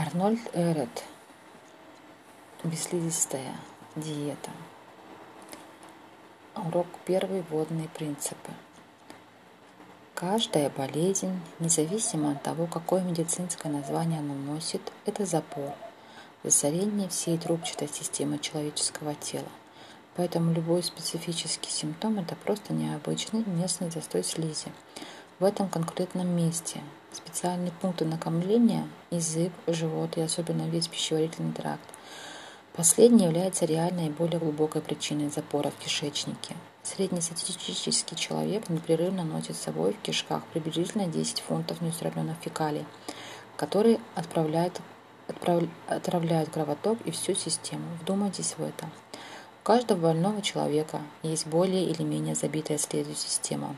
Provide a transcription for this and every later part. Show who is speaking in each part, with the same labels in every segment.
Speaker 1: арнольд эрет бесслизистая диета. Урок первый вводные принципы. Каждая болезнь независимо от того какое медицинское название она носит это запор засорение всей трубчатой системы человеческого тела. Поэтому любой специфический симптом это просто необычный местный застой слизи в этом конкретном месте специальные пункты накомления язык живот и особенно весь пищеварительный тракт. Последний является реальной и более глубокой причиной запора в кишечнике. Среднестатистический человек непрерывно носит с собой в кишках приблизительно десять фунтов неустраненных фекалий которые отправляют отравляют кровоток и всю систему. Вдумайтесь в это. У каждого больного человека есть более или менее забитая слизью система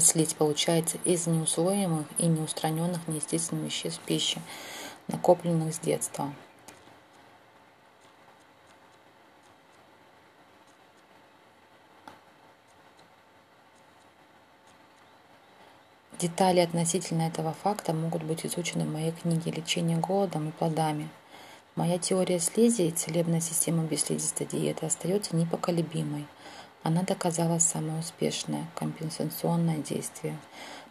Speaker 1: Слизь получается из неусвоимых и неустраненных неестественных веществ пищи, накопленных с детства. Детали относительно этого факта могут быть изучены в моей книге «Лечение голодом и плодами». Моя теория слизи и целебная система бесслизистой диеты остается непоколебимой – она доказала самое успешное компенсационное действие,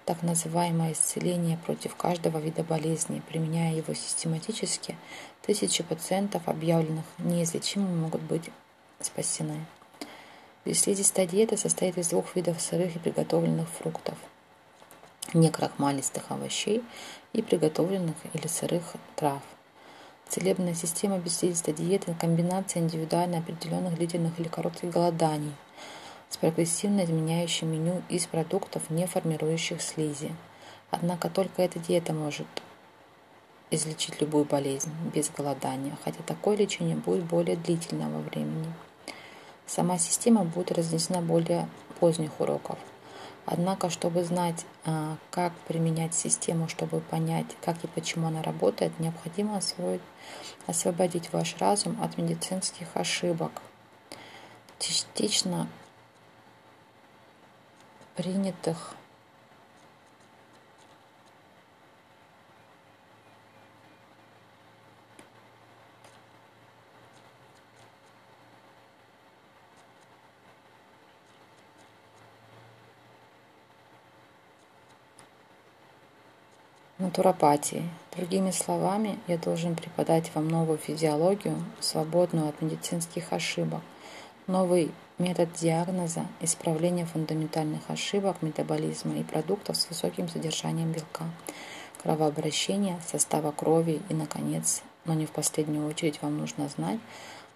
Speaker 1: так называемое исцеление против каждого вида болезни. Применяя его систематически, тысячи пациентов, объявленных неизлечимыми, могут быть спасены. Бесслизистая диета состоит из двух видов сырых и приготовленных фруктов, некрахмалистых овощей и приготовленных или сырых трав. Целебная система бесслизистой диеты – комбинация индивидуально определенных длительных или коротких голоданий – с прогрессивно изменяющим меню из продуктов, не формирующих слизи. Однако только эта диета может излечить любую болезнь без голодания, хотя такое лечение будет более длительного времени. Сама система будет разнесена более поздних уроков. Однако, чтобы знать, как применять систему, чтобы понять, как и почему она работает, необходимо освоить, освободить ваш разум от медицинских ошибок. Частично принятых натуропатии. Другими словами, я должен преподать вам новую физиологию, свободную от медицинских ошибок, новый метод диагноза исправления фундаментальных ошибок метаболизма и продуктов с высоким содержанием белка кровообращения состава крови и наконец но не в последнюю очередь вам нужно знать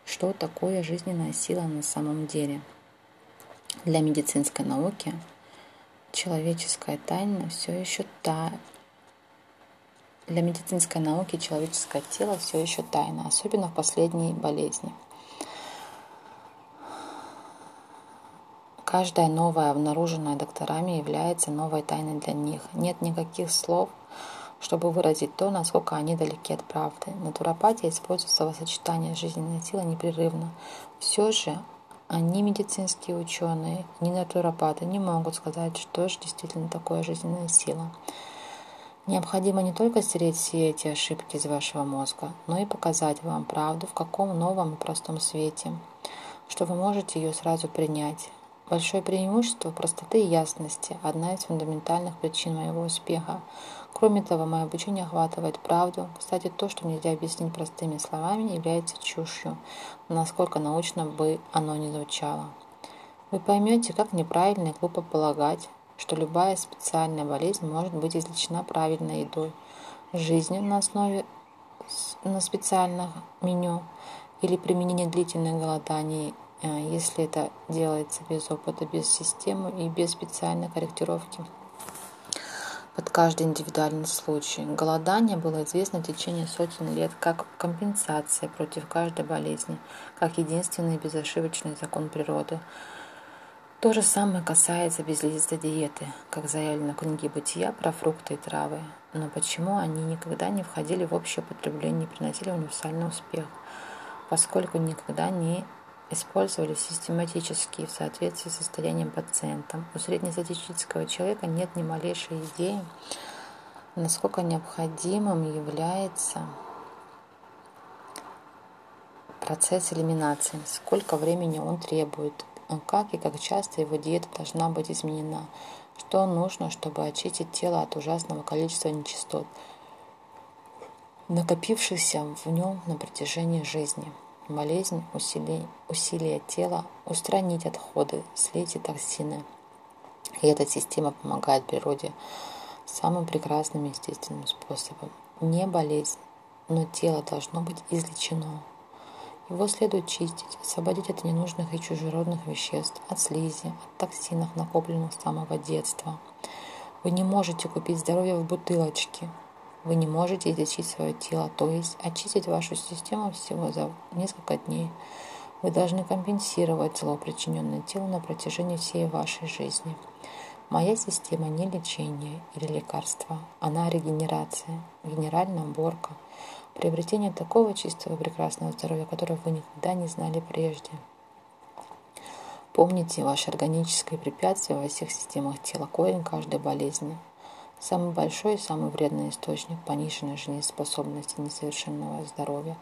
Speaker 1: что такое жизненная сила на самом деле для медицинской науки человеческая тайна все еще та для медицинской науки человеческое тело все еще тайна особенно в последней болезни Каждая новая, обнаруженная докторами, является новой тайной для них. Нет никаких слов, чтобы выразить то, насколько они далеки от правды. Натуропатия используется в сочетании жизненной силы непрерывно. Все же они, медицинские ученые, ни натуропаты, не могут сказать, что же действительно такое жизненная сила. Необходимо не только стереть все эти ошибки из вашего мозга, но и показать вам правду в каком новом и простом свете, что вы можете ее сразу принять, Большое преимущество простоты и ясности – одна из фундаментальных причин моего успеха. Кроме того, мое обучение охватывает правду. Кстати, то, что нельзя объяснить простыми словами, является чушью, насколько научно бы оно ни звучало. Вы поймете, как неправильно и глупо полагать, что любая специальная болезнь может быть излечена правильной едой, жизнью на основе на специальных меню или применение длительных голоданий Э, если это делается без опыта, без системы и без специальной корректировки под каждый индивидуальный случай. Голодание было известно в течение сотен лет как компенсация против каждой болезни, как единственный безошибочный закон природы. То же самое касается безлизистой диеты, как заявлено в книге «Бытия» про фрукты и травы. Но почему они никогда не входили в общее употребление и приносили универсальный успех? Поскольку никогда не использовались систематически в соответствии с состоянием пациента. У среднестатистического человека нет ни малейшей идеи насколько необходимым является процесс элиминации, сколько времени он требует, как и как часто его диета должна быть изменена, что нужно, чтобы очистить тело от ужасного количества нечистот, накопившихся в нем на протяжении жизни. Болезнь, усилие, усилие тела, устранить отходы, слить токсины. И эта система помогает природе самым прекрасным естественным способом. Не болезнь, но тело должно быть излечено. Его следует чистить, освободить от ненужных и чужеродных веществ, от слизи, от токсинов, накопленных с самого детства. Вы не можете купить здоровье в бутылочке. Вы не можете излечить свое тело, то есть очистить вашу систему всего за несколько дней. Вы должны компенсировать зло, причиненное телу на протяжении всей вашей жизни. Моя система не лечение или лекарство, она регенерация, генеральная уборка – приобретение такого чистого и прекрасного здоровья, которого вы никогда не знали прежде. Помните ваше органическое препятствие во всех системах тела, корень каждой болезни. Самый большой и самый вредный источник пониженной жизнеспособности несовершенного здоровья,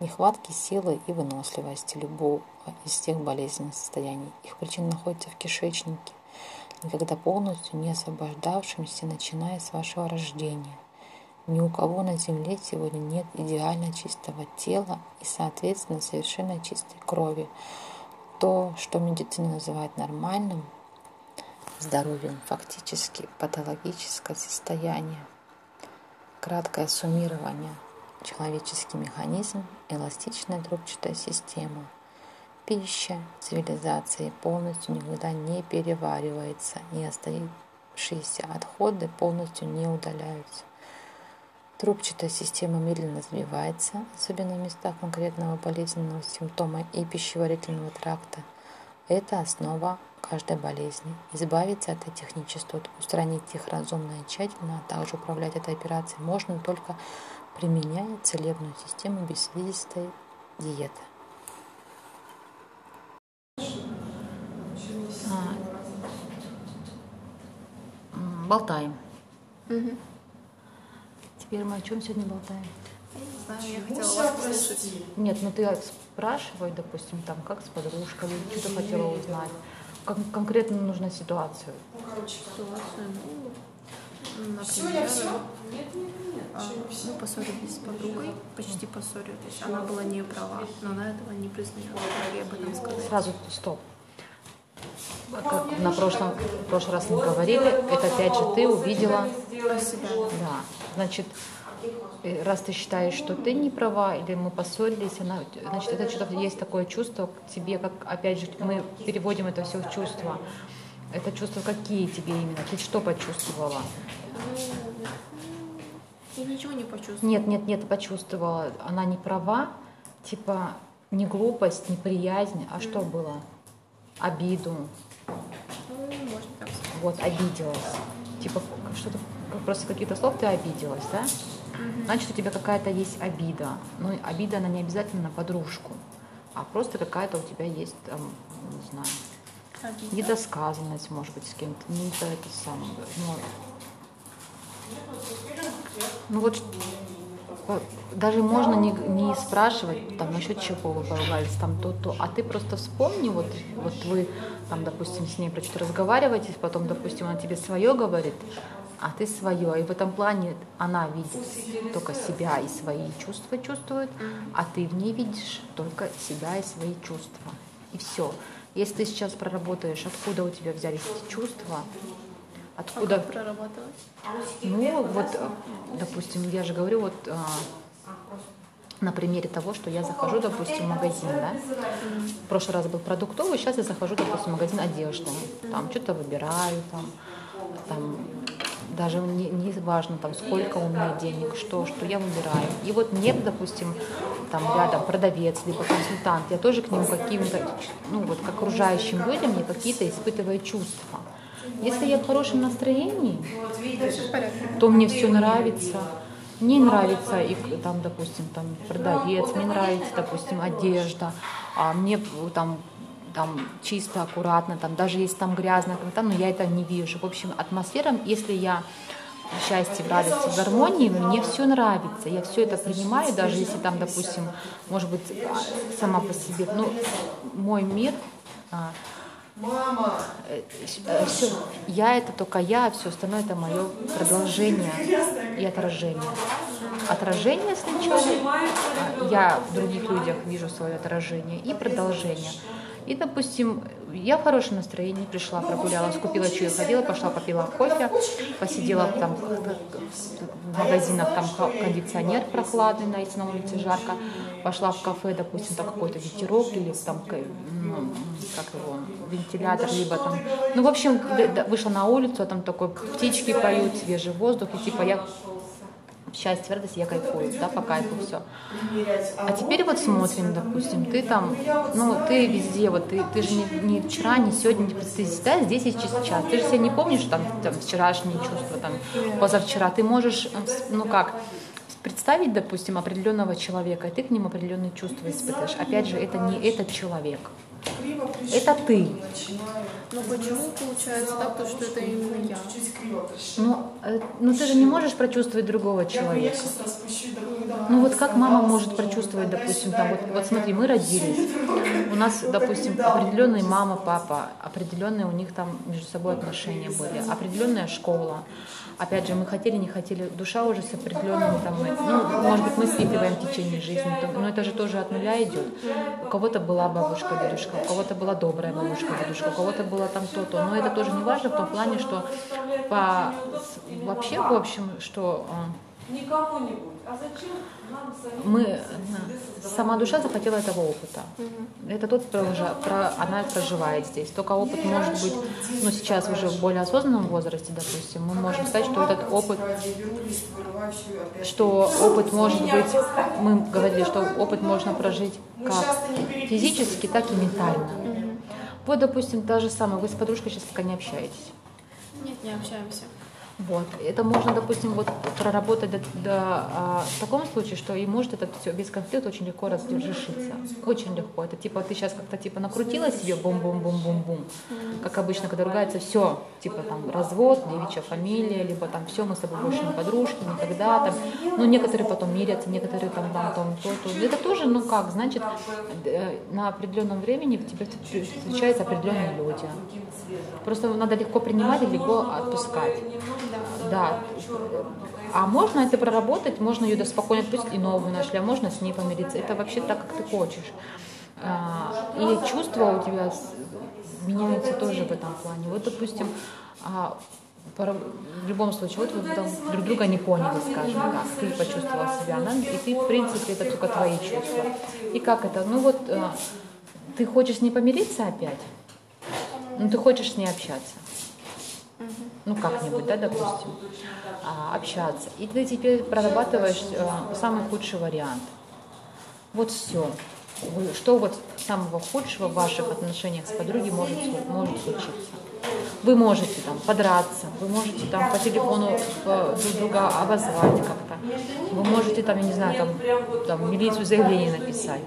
Speaker 1: нехватки силы и выносливости любого из всех болезненных состояний. Их причина находится в кишечнике, никогда полностью не освобождавшемся, начиная с вашего рождения – ни у кого на Земле сегодня нет идеально чистого тела и, соответственно, совершенно чистой крови. То, что медицина называет нормальным здоровьем, фактически патологическое состояние. Краткое суммирование. Человеческий механизм, эластичная трубчатая система. Пища цивилизации полностью никогда не переваривается, и оставшиеся отходы полностью не удаляются. Трубчатая система медленно развивается, особенно в местах конкретного болезненного симптома и пищеварительного тракта. Это основа каждой болезни. Избавиться от этих нечистот, устранить их разумно и тщательно, а также управлять этой операцией можно только применяя целебную систему бесслизистой диеты. А, болтаем. Угу. Теперь мы о чем сегодня болтаем?
Speaker 2: Я не знаю, я хотела вас послушать.
Speaker 1: Нет, ну ты спрашивай, допустим, там, как с подружкой, что ты хотела узнать. Как конкретно нужна ситуацию.
Speaker 2: Ну, короче, ситуацию, ну, например, все, я все? Нет, нет, нет. Мы поссорились с подругой, почти поссорились. Она была не права, но она этого не признала. Ей об этом сказать?
Speaker 1: Сразу стоп. Как на прошлом, в прошлый раз мы говорили, это опять же ты увидела
Speaker 2: себя.
Speaker 1: Да. Значит, э, раз ты считаешь, что ты не права, или мы поссорились, она, значит, это что-то есть такое чувство к тебе, как, опять же, мы переводим это все в чувства. Это чувства какие тебе именно? Ты что почувствовала?
Speaker 2: Я ничего не почувствовала.
Speaker 1: Нет, нет, нет, почувствовала. Она не права, типа не глупость, не приязнь, а mm. что было? Обиду.
Speaker 2: Ну, можно так сказать.
Speaker 1: Вот, обиделась. Типа что-то просто какие-то слов ты обиделась, да? Значит, у тебя какая-то есть обида. Но обида, она не обязательно на подружку, а просто какая-то у тебя есть, там, не знаю, обида. недосказанность, может быть, с кем-то. Не это, это самое. Ну, ну вот даже можно не, не спрашивать, там, насчет чего вы поругались, там, то, то, а ты просто вспомни, вот, вот вы, там, допустим, с ней про что-то разговариваете, потом, допустим, она тебе свое говорит, а ты свое. И в этом плане она видит только себя и свои чувства чувствует, а ты в ней видишь только себя и свои чувства. И все. Если ты сейчас проработаешь, откуда у тебя взялись эти чувства, откуда...
Speaker 2: Прорабатывать?
Speaker 1: Ну, вот, допустим, я же говорю, вот а, на примере того, что я захожу, допустим, в магазин, да? В прошлый раз был продуктовый, сейчас я захожу, допустим, в магазин одежды, там что-то выбираю, там, там даже не, не важно, там, сколько у меня денег, что, что я выбираю. И вот мне, допустим, там рядом продавец, либо консультант, я тоже к нему каким-то, ну вот к окружающим людям я какие-то испытываю чувства. Если я в хорошем настроении, то мне все нравится. Мне нравится и там, допустим, там продавец, мне нравится, допустим, одежда, а мне там там чисто, аккуратно, там даже если там грязно, там, но я это не вижу. В общем, атмосфера, если я в счастье, в радости, в гармонии, мне все нравится. Я все это принимаю, даже если там, допустим, может быть, сама по себе, ну, мой мир, Мама. Э, э, все, я это только я, все остальное это мое продолжение и отражение. Отражение сначала, я в других людях вижу свое отражение и продолжение. И, допустим, я в хорошем настроении пришла, прогулялась, купила, я ходила, пошла, попила кофе, посидела там в магазинах, там кондиционер прохладный, на, на улице жарко, пошла в кафе, допустим, там какой-то ветерок или там, ну, как его, вентилятор, либо там, ну, в общем, вышла на улицу, а там такой птички поют, свежий воздух, и типа я счастье, радость, я кайфую, да, по кайфу все. А теперь вот смотрим, допустим, ты там, ну, ты везде, вот ты, ты же не, не вчера, не сегодня, ты всегда здесь и сейчас. Ты же себя не помнишь там, там вчерашние чувства, там, позавчера. Ты можешь, ну как, представить, допустим, определенного человека, и ты к нему определенные чувства испытываешь. Опять же, это не этот человек. Это ты.
Speaker 2: Но почему получается так, то, что это именно я?
Speaker 1: Ну, э, ну ты же не можешь прочувствовать другого человека. Ну вот как мама может прочувствовать, допустим, там, вот, вот смотри, мы родились, у нас, допустим, определенные мама, папа, определенные у них там между собой отношения были, определенная школа, опять же, мы хотели, не хотели, душа уже с определенными там, ну, может быть, мы слипиваем в течение жизни, но это же тоже от нуля идет. У кого-то была бабушка, дедушка, у кого-то была добрая бабушка, дедушка, у кого-то было там то-то, но это тоже не важно в том плане, что по, вообще, в общем, что никому не будет. А зачем мы, сама душа захотела этого опыта. Угу. Это тот, про, про, она проживает здесь. Только опыт может быть, ну сейчас уже в более осознанном возрасте, допустим, мы можем сказать, что этот опыт, что опыт может быть, мы говорили, что опыт можно прожить как физически, так и ментально. Угу. Вот, допустим, та же самая, вы с подружкой сейчас пока не общаетесь.
Speaker 2: Нет, не общаемся.
Speaker 1: Вот. Это можно, допустим, вот проработать до, до, в таком случае, что и может это все без конфликта очень легко разрешиться. Очень легко. Это типа ты сейчас как-то типа накрутила себе бум-бум-бум-бум-бум. Как обычно, когда ругается, все, типа там развод, девичья фамилия, либо там все, мы с тобой больше не подружки, никогда там. Ну, некоторые потом мирятся, некоторые там там, там то, то. Это тоже, ну как, значит, э, на определенном времени в тебе встречаются определенные люди. Просто надо легко принимать и легко отпускать. Да. А можно это проработать, можно ее спокойно отпустить и новую нашли, а можно с ней помириться. Это вообще так, как ты хочешь. А, и чувства у тебя меняются тоже в этом плане. Вот, допустим, а, в любом случае, вот вы там друг друга не поняли, скажем так, ты почувствовала себя, она, и ты, в принципе, это только твои чувства. И как это? Ну вот, а, ты хочешь с ней помириться опять, но ты хочешь с ней общаться ну как-нибудь, да, допустим, а, общаться. И ты теперь прорабатываешь а, самый худший вариант. Вот все. Что вот самого худшего в ваших отношениях с подругой может, может случиться? Вы можете там подраться, вы можете там по телефону э, друг друга обозвать как-то, вы можете там, я не знаю, там, там милицию заявление написать.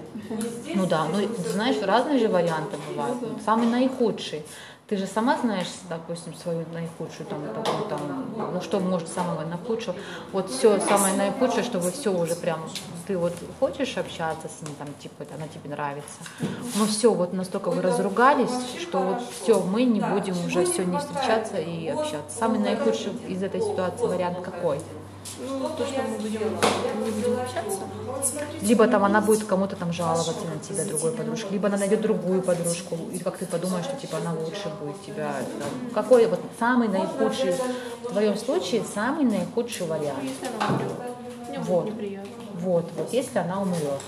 Speaker 1: Ну да, ну знаешь, разные же варианты бывают. Самый наихудший. Ты же сама знаешь, допустим, свою наихудшую, там, такую, там, ну что может самого наихудшего. Вот все самое наихудшее, что вы все уже прям, ты вот хочешь общаться с ней, там, типа, она тебе нравится. Но все, вот настолько вы разругались, что вот все, мы не будем уже все не встречаться и общаться. Самый наихудший из этой ситуации вариант какой?
Speaker 2: То, что мы будем, общаться.
Speaker 1: Либо там она будет кому-то там жаловаться на тебя, другой подружке, либо она найдет другую подружку, и как ты подумаешь, что типа она лучше будет тебя. Какой вот самый наихудший, в твоем случае, самый наихудший вариант?
Speaker 2: Вот.
Speaker 1: Вот, вот, если она умрет.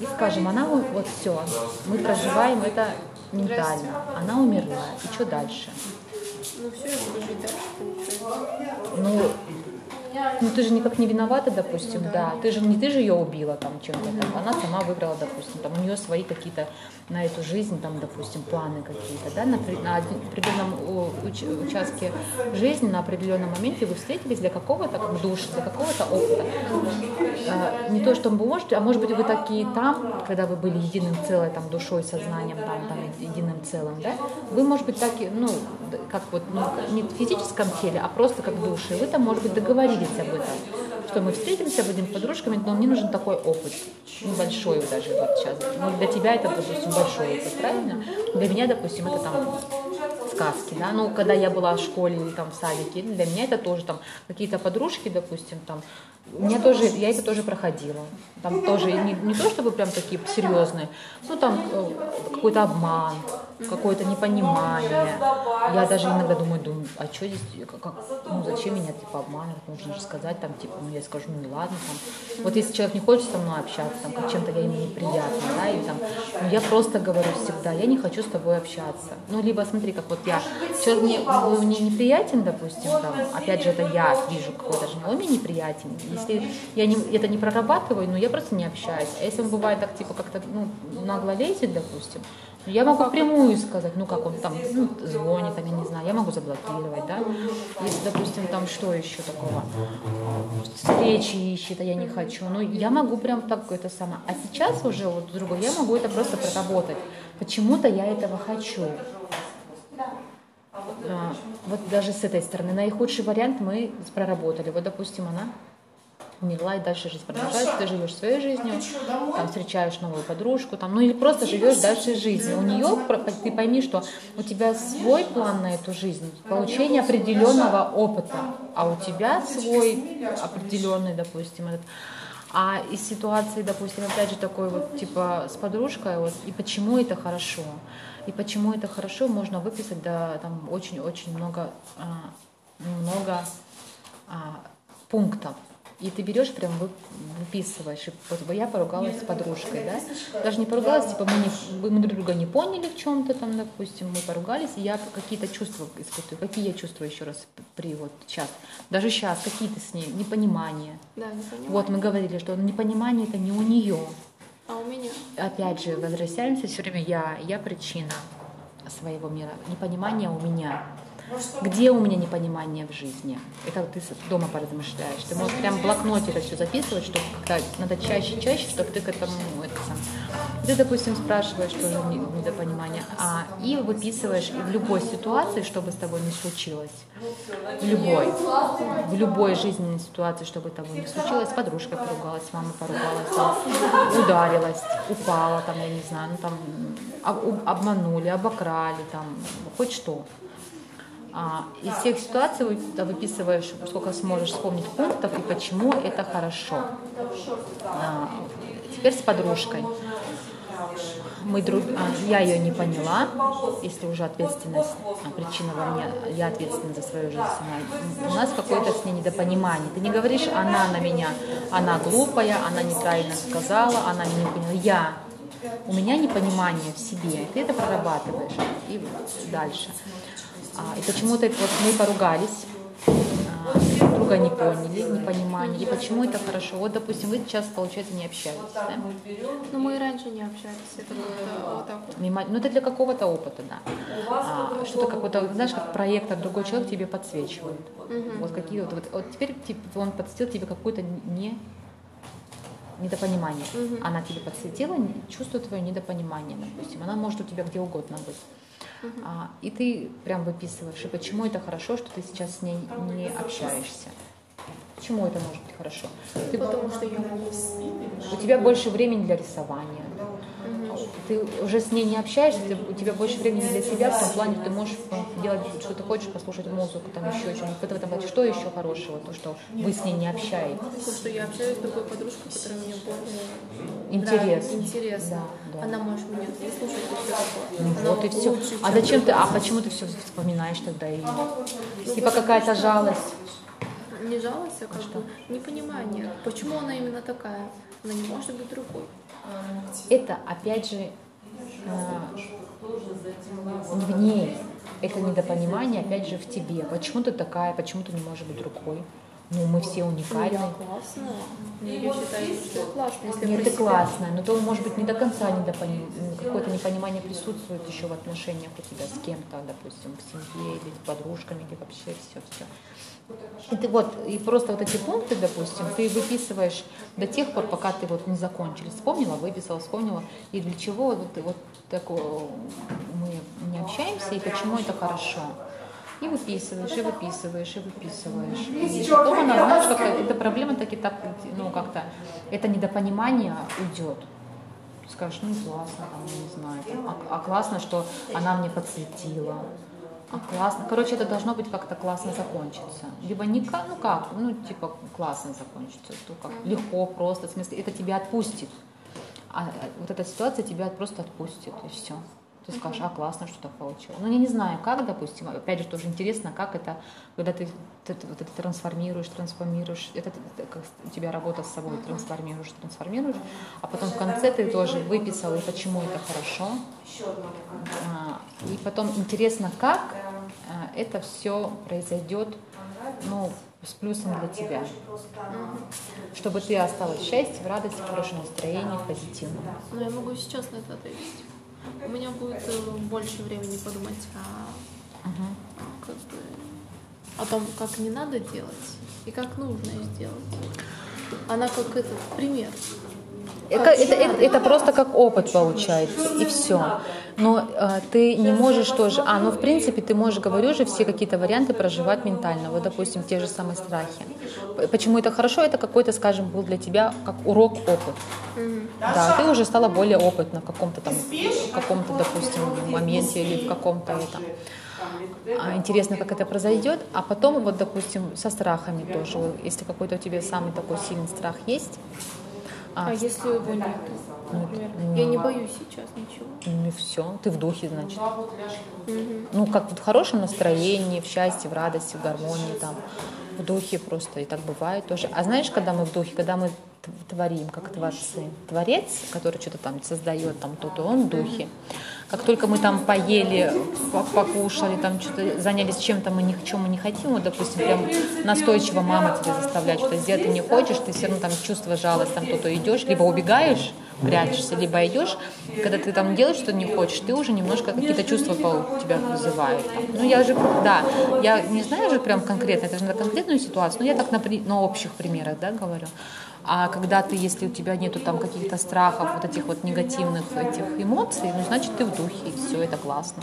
Speaker 1: И скажем, она вот все, мы проживаем это ментально. Она умерла. И что дальше?
Speaker 2: Ну все, я буду жить дальше, получается.
Speaker 1: Ну, ну ты же никак не виновата, допустим, ну, да. да. Ты же не ты же ее убила там чем-то там. Она сама выбрала, допустим, там у нее свои какие-то на эту жизнь, там, допустим, планы какие-то, да, на, на определенном уч, участке жизни, на определенном моменте вы встретились для какого-то душа, для какого-то опыта. А, не то, что вы можете, а может быть вы такие там, когда вы были единым целым, там, душой, сознанием, там, там, единым целым, да, вы, может быть, так, ну, как вот ну, не в физическом теле, а просто как в душе. Вы там, может быть, договорились об этом, что мы встретимся, будем подружками, но мне нужен такой опыт, небольшой даже вот сейчас. Ну, для тебя это, допустим, большой опыт, правильно? Для меня, допустим, это там сказки, да, ну, когда я была в школе или там в садике, для меня это тоже там какие-то подружки, допустим, там, у меня тоже, я это тоже проходила. Там тоже не, не то чтобы прям такие серьезные, ну там э, какой-то обман, какое-то непонимание. Я даже иногда думаю, думаю, а что здесь, как, ну зачем меня типа обманывать, нужно же сказать там типа, ну я скажу, ну ладно там. Вот если человек не хочет со мной общаться, там как чем-то я ему неприятна, да, или там, ну я просто говорю всегда, я не хочу с тобой общаться. Ну либо смотри, как вот я, человек мне, мне неприятен, допустим, там, опять же это я вижу какой-то же, он мне неприятен. Если я не, это не прорабатываю, ну я просто не общаюсь. А если он бывает так типа как-то ну, нагло лезет, допустим, я могу прямую сказать, ну как он там ну, звонит, там, я не знаю, я могу заблокировать, да. Если, допустим, там что еще такого, встречи ищет, а я не хочу, ну я могу прям так это самое. А сейчас уже вот другой, я могу это просто проработать. Почему-то я этого хочу. А, вот даже с этой стороны. Наихудший вариант мы проработали. Вот, допустим, она дальше жизнь продолжается, ты живешь своей жизнью, там встречаешь новую подружку, там, ну или просто живешь дальше жизнью. У нее ты пойми, что у тебя свой план на эту жизнь, получение определенного опыта, а у тебя свой определенный, допустим, этот. А из ситуации, допустим, опять же такой вот типа с подружкой, вот, и почему это хорошо, и почему это хорошо, можно выписать да, там очень-очень много, а, много а, пунктов. И ты берешь, прям выписываешь. И вот я поругалась с подружкой, да? Даже не поругалась, типа мы, не, мы друг друга не поняли в чем-то там, допустим, мы поругались, и я какие-то чувства испытываю. Какие я чувствую еще раз при вот сейчас? Даже сейчас какие-то с ней непонимания.
Speaker 2: Да, непонимание.
Speaker 1: Вот мы говорили, что непонимание это не у нее.
Speaker 2: А у меня?
Speaker 1: Опять же, возвращаемся все время я, я причина своего мира. Непонимание у меня. Где у меня непонимание в жизни? Это ты дома поразмышляешь. Ты можешь прям в блокноте это все записывать, чтобы как-то надо чаще, чаще, чтобы ты к этому это сам. Ты, допустим, спрашиваешь тоже недопонимание, а и выписываешь в любой ситуации, что бы с тобой не случилось. В любой. В любой жизненной ситуации, чтобы с тобой не случилось. Подружка поругалась, мама поругалась, там, ударилась, упала, там, я не знаю, ну там обманули, обокрали, там, хоть что. Из всех ситуаций вы выписываешь, сколько сможешь вспомнить пунктов и почему это хорошо. Теперь с подружкой. Мы друг... я ее не поняла, если уже ответственность, причина во мне, я ответственна за свою жизнь. У нас какое-то с ней недопонимание. Ты не говоришь, она на меня, она глупая, она неправильно сказала, она меня не поняла. Я у меня непонимание в себе, ты это прорабатываешь и дальше. А, и почему-то вот мы поругались, а, друга не поняли, не понимали, и почему это хорошо. Вот, допустим, вы сейчас, получается, не общаетесь, да?
Speaker 2: Ну, мы и раньше не общались, это вот так вот.
Speaker 1: Мимо... Ну, это для какого-то опыта, да. А, что-то какой-то, знаешь, как проектор, другой человек тебе подсвечивает. Угу. Вот какие вот, вот, вот теперь типа, он подсветил тебе какое-то не недопонимание. Угу. Она тебе подсветила, чувствует твое недопонимание, допустим. Она может у тебя где угодно быть. А, и ты прям выписываешь, и почему это хорошо, что ты сейчас с ней не общаешься. Почему это может быть хорошо?
Speaker 2: Ты, Потому что я могу...
Speaker 1: У тебя больше времени для рисования. Ты уже с ней не общаешься, ты, у тебя больше времени для себя, в том плане ты можешь делать, что ты хочешь, послушать музыку, там еще что-нибудь. В этом что еще хорошего, то, что вы с ней не общаетесь?
Speaker 2: То, что я общаюсь с такой подружкой, которая мне более
Speaker 1: интересно.
Speaker 2: интересно. Да, да. Она может меня выслушать и все такое.
Speaker 1: Ну, Она вот и все. Лучше, а зачем ты, а почему ты все вспоминаешь тогда ее? Типа какая-то жалость
Speaker 2: не жалость, а как бы непонимание. Почему она именно такая? Она не может быть другой.
Speaker 1: Это, опять же, а, не в ней. Это недопонимание, опять же, в тебе. Почему ты такая, почему ты не можешь быть другой? Ну, мы все уникальны. Ну,
Speaker 2: я классная. Я считаю, что я классная. Если
Speaker 1: Нет, ты классная, но то, может быть, не до конца недопоним... какое-то непонимание присутствует еще в отношениях у тебя с кем-то, допустим, в семье или с подружками, или вообще все-все. И ты вот, и просто вот эти пункты, допустим, ты выписываешь до тех пор, пока ты вот не закончили. Вспомнила, выписала, вспомнила. И для чего вот, вот такое мы не общаемся, и почему это хорошо. И выписываешь, и выписываешь, и выписываешь. И потом она, знаешь, как эта проблема таки так, ну, как-то, это недопонимание уйдет. Скажешь, ну, классно, там, не знаю, а, а классно, что она мне подсветила. А классно. Короче, это должно быть как-то классно закончиться. Либо не как, ну как, ну типа классно закончится, то как легко, просто, в смысле, это тебя отпустит. А вот эта ситуация тебя просто отпустит, и все ты скажешь, а классно, что так получилось. Ну, я не знаю, как, допустим, опять же, тоже интересно, как это, когда ты, ты вот это трансформируешь, трансформируешь, это, это как у тебя работа с собой, трансформируешь, трансформируешь, а потом в конце ты тоже выписал, и почему это хорошо. А, и потом интересно, как это все произойдет, ну, с плюсом для тебя, чтобы ты осталась в счастье, в радости, в хорошем настроении, в позитивном.
Speaker 2: Ну, я могу сейчас на это ответить у меня будет э, больше времени подумать о, как бы, о том, как не надо делать и как нужно сделать. Она как этот пример.
Speaker 1: Это, это, это, это просто как опыт получается, и все. Но э, ты не можешь тоже... А, ну, в принципе, ты можешь, говорю же, все какие-то варианты проживать ментально. Вот, допустим, те же самые страхи. Почему это хорошо? Это какой-то, скажем, был для тебя как урок, опыт. Mm-hmm. Да, ты уже стала более опытна в каком-то там, каком-то, допустим, моменте или в каком-то этом. А, интересно, как это произойдет. А потом, вот, допустим, со страхами тоже. Если какой-то у тебя самый такой сильный страх есть,
Speaker 2: а, если его нет? Например? Я не боюсь сейчас ничего.
Speaker 1: Ну и все, ты в духе, значит. Ну, как вот в хорошем настроении, в счастье, в радости, в гармонии, там, в духе просто, и так бывает тоже. А знаешь, когда мы в духе, когда мы творим, как творцы, творец, который что-то там создает, там то-то, он в духе. Как только мы там поели, покушали, там что-то занялись чем-то, мы ни к чему не хотим, вот, допустим, прям настойчиво мама тебя заставляет что-то сделать, ты не хочешь, ты все равно там чувство жалость, там то-то идешь, либо убегаешь, прячешься, либо идешь, когда ты там делаешь что-то не хочешь, ты уже немножко какие-то чувства у тебя вызывают. Там. Ну, я же, да, я не знаю же прям конкретно, это же на конкретную ситуацию, но я так на, на общих примерах, да, говорю. А когда ты, если у тебя нету там каких-то страхов, вот этих вот негативных этих эмоций, ну, значит, ты в духе, и все, это классно.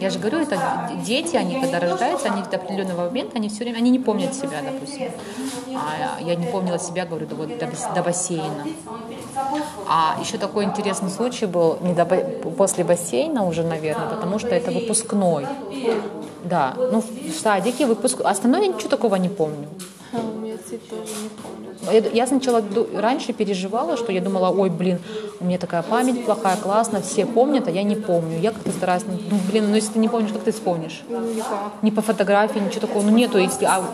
Speaker 1: Я же говорю, это дети, они когда рождаются, они до определенного момента, они все время, они не помнят себя, допустим. А я не помнила себя, говорю, вот, до, до бассейна. А еще такой интересный случай был не до, после бассейна уже, наверное, потому что это выпускной. Да, ну в садике выпуск. Остальное я ничего такого не помню.
Speaker 2: А у меня тоже не помню.
Speaker 1: Я сначала раньше переживала, что я думала, ой, блин, у меня такая память плохая, классно, все помнят, а я не помню. Я как-то стараюсь, ну, блин, ну если ты не помнишь, как ты вспомнишь? Ну, ни по фотографии, ничего такого, ну нету, если, а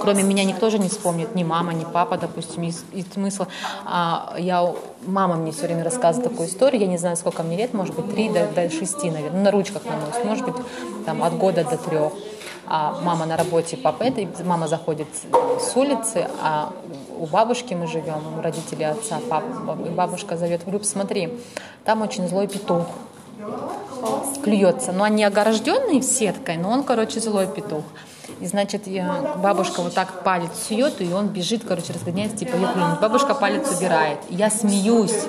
Speaker 1: кроме меня никто же не вспомнит, ни мама, ни папа, допустим, и, и смысл. А, я, мама мне все время рассказывает такую историю, я не знаю, сколько мне лет, может быть, три до, до шести, наверное, на ручках на нос, может быть, там, от года до трех а мама на работе, папа это, мама заходит с улицы, а у бабушки мы живем, у родителей отца, папа, и бабушка зовет Люб, смотри, там очень злой петух клюется. Но он не огражденный сеткой, но он, короче, злой петух. И, значит, бабушка вот так палец сует, и он бежит, короче, разгоняется, типа, плюнуть. Бабушка палец убирает. Я смеюсь.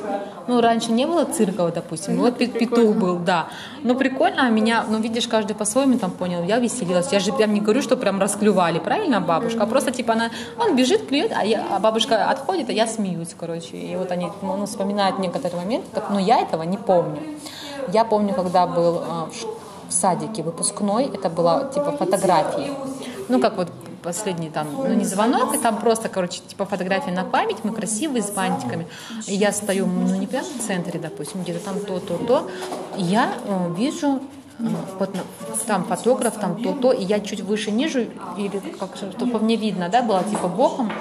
Speaker 1: Ну, раньше не было цирка, вот, допустим. Вот петух был, да. Ну, прикольно, а меня, ну, видишь, каждый по-своему там понял. Я веселилась. Я же прям не говорю, что прям расклювали, правильно, бабушка? А просто, типа, она, он бежит, клюет, а, я, а бабушка отходит, а я смеюсь, короче. И вот они, ну, вспоминают некоторые моменты, ну, я этого не помню. Я помню, когда был а, в садике выпускной, это была типа фотографии. Ну, как вот последний там, ну не звонок, и там просто, короче, типа фотография на память, мы красивые, с бантиками. И я стою, ну не прямо в центре, допустим, где-то там то, то, то. Я э, вижу э, там фотограф, там то-то, и я чуть выше ниже, или как чтобы мне видно, да, было типа боком,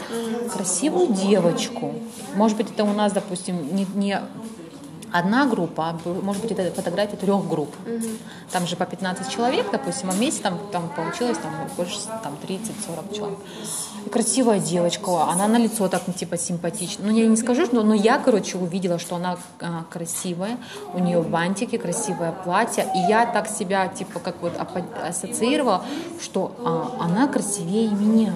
Speaker 1: красивую девочку. Может быть, это у нас, допустим, не, не одна группа, может быть, это фотография трех групп. Угу. Там же по 15 человек, допустим, а вместе там, там получилось там, больше там, 30-40 человек. И красивая девочка, она на лицо так типа симпатична. Ну, я не скажу, но, но я, короче, увидела, что она а, красивая, у нее бантики, красивое платье, и я так себя, типа, как вот ассоциировала, что а, она красивее меня.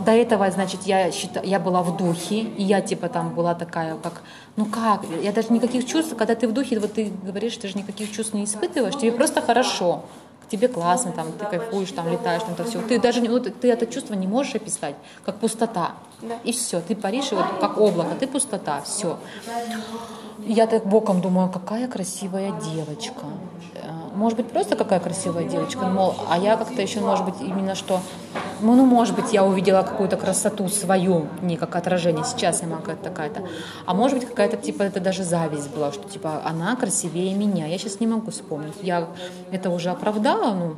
Speaker 1: До этого, значит, я, считала, я была в духе, и я типа там была такая, как, ну как, я даже никаких чувств, когда ты в духе, вот ты говоришь, ты же никаких чувств не испытываешь, тебе просто хорошо тебе классно, там, ты кайфуешь, там, летаешь, там, это все. Ты даже ну, ты это чувство не можешь описать, как пустота. И все, ты паришь, и вот как облако, ты пустота, все. Я так боком думаю, какая красивая девочка. Э, может быть, просто какая красивая девочка, мол, а я как-то еще, может быть, именно что, ну, может быть, я увидела какую-то красоту свою, не как отражение, сейчас я могу такая-то, а может быть, какая-то, типа, это даже зависть была, что, типа, она красивее меня, я сейчас не могу вспомнить, я это уже оправдала, ну,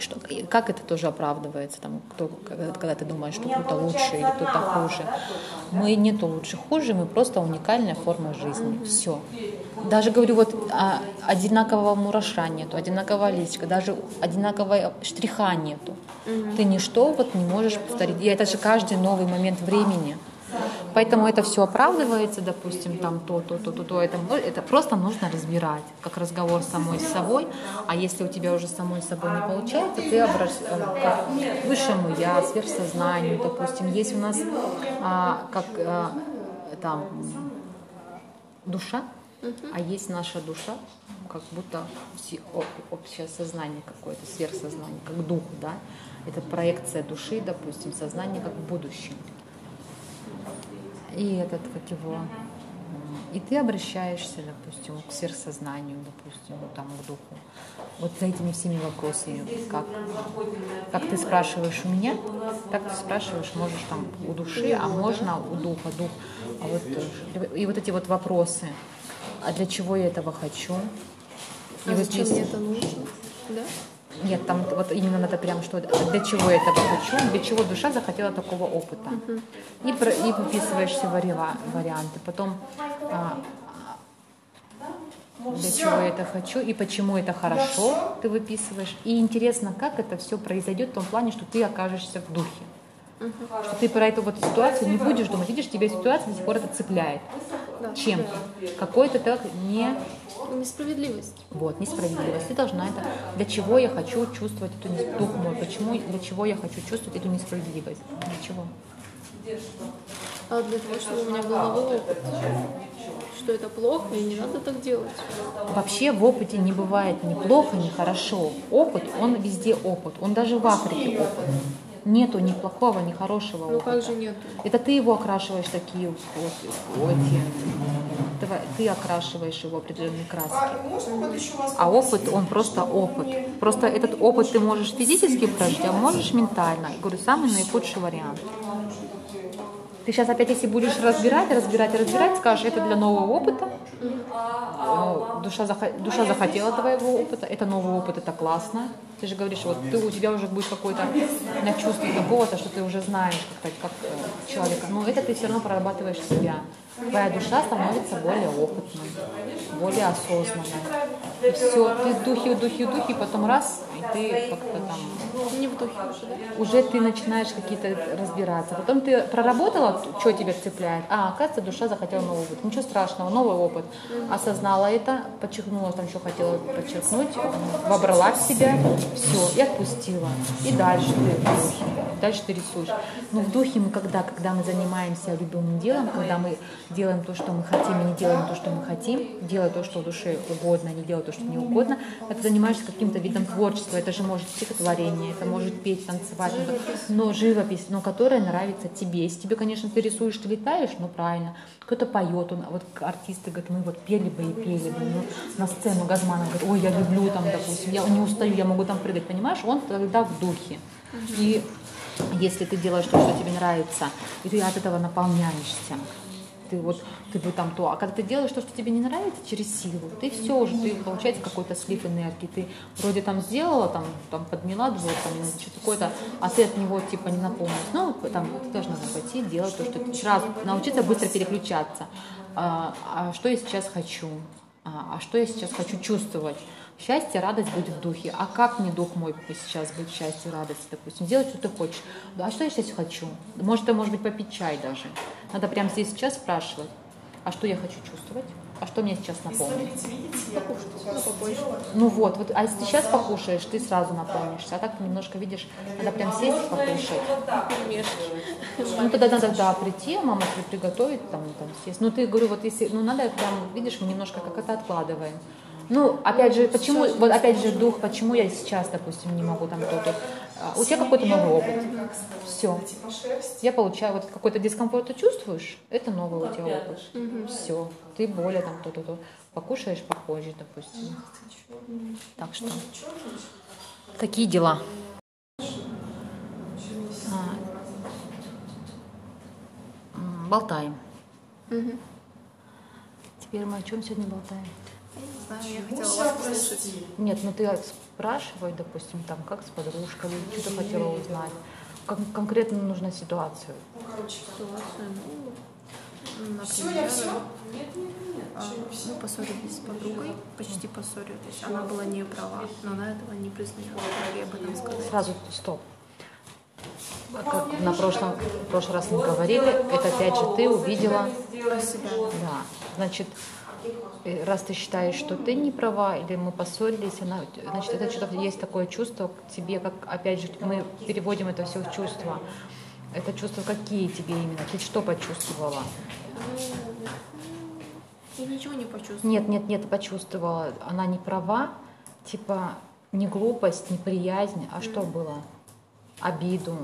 Speaker 1: что, как это тоже оправдывается, там, кто, когда ты думаешь, что кто-то лучше или кто-то хуже. Мы нету лучше, хуже, мы просто уникальная форма жизни. Все. Даже говорю, вот а, одинакового мураша нету, одинакового листика, даже одинакового штриха нету. Ты ничто вот не можешь повторить. И это же каждый новый момент времени. Поэтому это все оправдывается, допустим, там то, то, то, то, то. Это, это просто нужно разбирать, как разговор с самой с собой. А если у тебя уже самой с собой не получается, ты обращаешься э, к высшему я, сверхсознанию, допустим. Есть у нас а, как а, там душа, а есть наша душа, как будто общее сознание какое-то, сверхсознание, как дух, да. Это проекция души, допустим, сознание как в будущем и этот, как его, и ты обращаешься, допустим, к сверхсознанию, допустим, там, к духу. Вот за этими всеми вопросами, как, как ты спрашиваешь у меня, так ты спрашиваешь, можешь там у души, а можно у духа, дух. А вот, и вот эти вот вопросы, а для чего я этого хочу?
Speaker 2: А и зачем вот здесь... мне это нужно? Да?
Speaker 1: Нет, там вот именно надо прям, что для чего я этого хочу, для чего душа захотела такого опыта. И, и выписываешь все варианты. Потом а, для чего я это хочу и почему это хорошо, ты выписываешь. И интересно, как это все произойдет в том плане, что ты окажешься в духе. Что ты про эту вот ситуацию не будешь думать. Видишь, тебя ситуация до сих пор это цепляет. Да. Чем? Какой-то так не
Speaker 2: Несправедливость.
Speaker 1: Вот, несправедливость. Ты должна это... Для чего я хочу чувствовать эту несправедливость? Дух мой, почему, для чего я хочу чувствовать эту несправедливость? Для чего?
Speaker 2: А для того, чтобы у меня был новый опыт. Что это плохо, и не надо так делать.
Speaker 1: Вообще в опыте не бывает ни плохо, ни хорошо. Опыт, он везде опыт. Он даже в Африке опыт нету ни плохого, ни хорошего
Speaker 2: ну,
Speaker 1: опыта.
Speaker 2: как же нету?
Speaker 1: Это ты его окрашиваешь такие вот, эти, ты окрашиваешь его определенные краски. А опыт, он просто опыт. Просто этот опыт ты можешь физически прожить, а можешь ментально. Я говорю, самый наихудший вариант. Ты сейчас опять, если будешь разбирать, разбирать, разбирать, скажешь, это для нового опыта. Ну, душа, душа захотела твоего опыта, это новый опыт, это классно. Ты же говоришь, вот ты, у тебя уже будет какое-то на чувство какого-то, что ты уже знаешь, как, как э, человека. Но это ты все равно прорабатываешь себя. Твоя душа становится более опытной, более осознанной. И все, ты духе, в духе, потом раз, ты как-то там...
Speaker 2: Не в духе уже, да?
Speaker 1: Уже ты начинаешь какие-то разбираться. Потом ты проработала, что тебя цепляет. А, оказывается, душа захотела новый опыт. Ничего страшного, новый опыт. Осознала это, подчеркнула там, что хотела подчеркнуть, вобрала в себя, все, и отпустила. И дальше ты духе. Дальше ты рисуешь. Но в духе мы когда? Когда мы занимаемся любимым делом, когда мы делаем то, что мы хотим, и не делаем то, что мы хотим, делая то, что душе угодно, а не делая то, что не угодно, это занимаешься каким-то видом творчества. Это же может стихотворение, это может петь, танцевать, но живопись, но которая нравится тебе. Если тебе, конечно, ты рисуешь, ты летаешь, ну правильно. Кто-то поет, он, вот артисты говорят, мы вот пели бы и пели бы, ну, на сцену Газманов говорит, ой, я люблю там, допустим, я не устаю, я могу там прыгать, понимаешь? Он тогда в духе. И если ты делаешь то, что тебе нравится, и ты от этого наполняешься, ты вот ты бы там то, а когда ты делаешь то, что тебе не нравится через силу, ты все уже, ты получается какой-то слив энергии, ты вроде там сделала, там, там подмела двор, там что-то такое-то, а ты от него типа не наполнилась. Ну, там ты должна пойти делать то, что ты сразу научиться быстро переключаться. А, а что я сейчас хочу? А, а что я сейчас хочу чувствовать? Счастье, радость быть в духе. А как мне дух мой сейчас быть счастье, радости, допустим? Делать, что ты хочешь. А что я сейчас хочу? Может, это может быть попить чай даже. Надо прямо здесь сейчас спрашивать. А что я хочу чувствовать? А что мне сейчас наполнит?
Speaker 2: Покушать.
Speaker 1: Ну, ну вот, вот, а если ты сейчас покушаешь, ты сразу наполнишься. А так ты немножко видишь, надо прям сесть и покушать. Ну тогда надо, да, прийти, мама тебе приготовит, там, там сесть. Ну ты, говорю, вот если, ну надо прям, видишь, мы немножко как это откладываем. Ну, опять же, почему, вот опять же, дух, почему я сейчас, допустим, не могу там то-то. А, у тебя какой-то новый опыт. Все. Я получаю, вот какой-то дискомфорт ты чувствуешь, это новый у тебя опыт. Все. Ты более там то-то, то. Покушаешь попозже, допустим. Так что, такие дела. А, болтаем. Теперь мы о чем сегодня болтаем?
Speaker 2: Знаю, я хотела вас послушать.
Speaker 1: Нет, ну ты спрашивай, допустим, там, как с подружкой, или что ты хотела узнать. Как конкретно нужна ситуацию?
Speaker 2: Ситуацию, ну, например, а, мы поссорились с подругой, почти поссорились. Она была не права, но она этого не признает. Как ей об этом сказать?
Speaker 1: Сразу стоп. Как на прошлом, в прошлый раз мы говорили, это опять же ты увидела
Speaker 2: себя.
Speaker 1: Да. Значит, э, раз ты считаешь, что ты не права, или мы поссорились, она, значит, это что-то есть такое чувство к тебе, как, опять же, мы переводим это все в чувства. Это чувства какие тебе именно? Ты что почувствовала?
Speaker 2: Я ничего не почувствовала.
Speaker 1: Нет, нет, нет, почувствовала. Она не права, типа не глупость, не приязнь, а mm. что было? Обиду.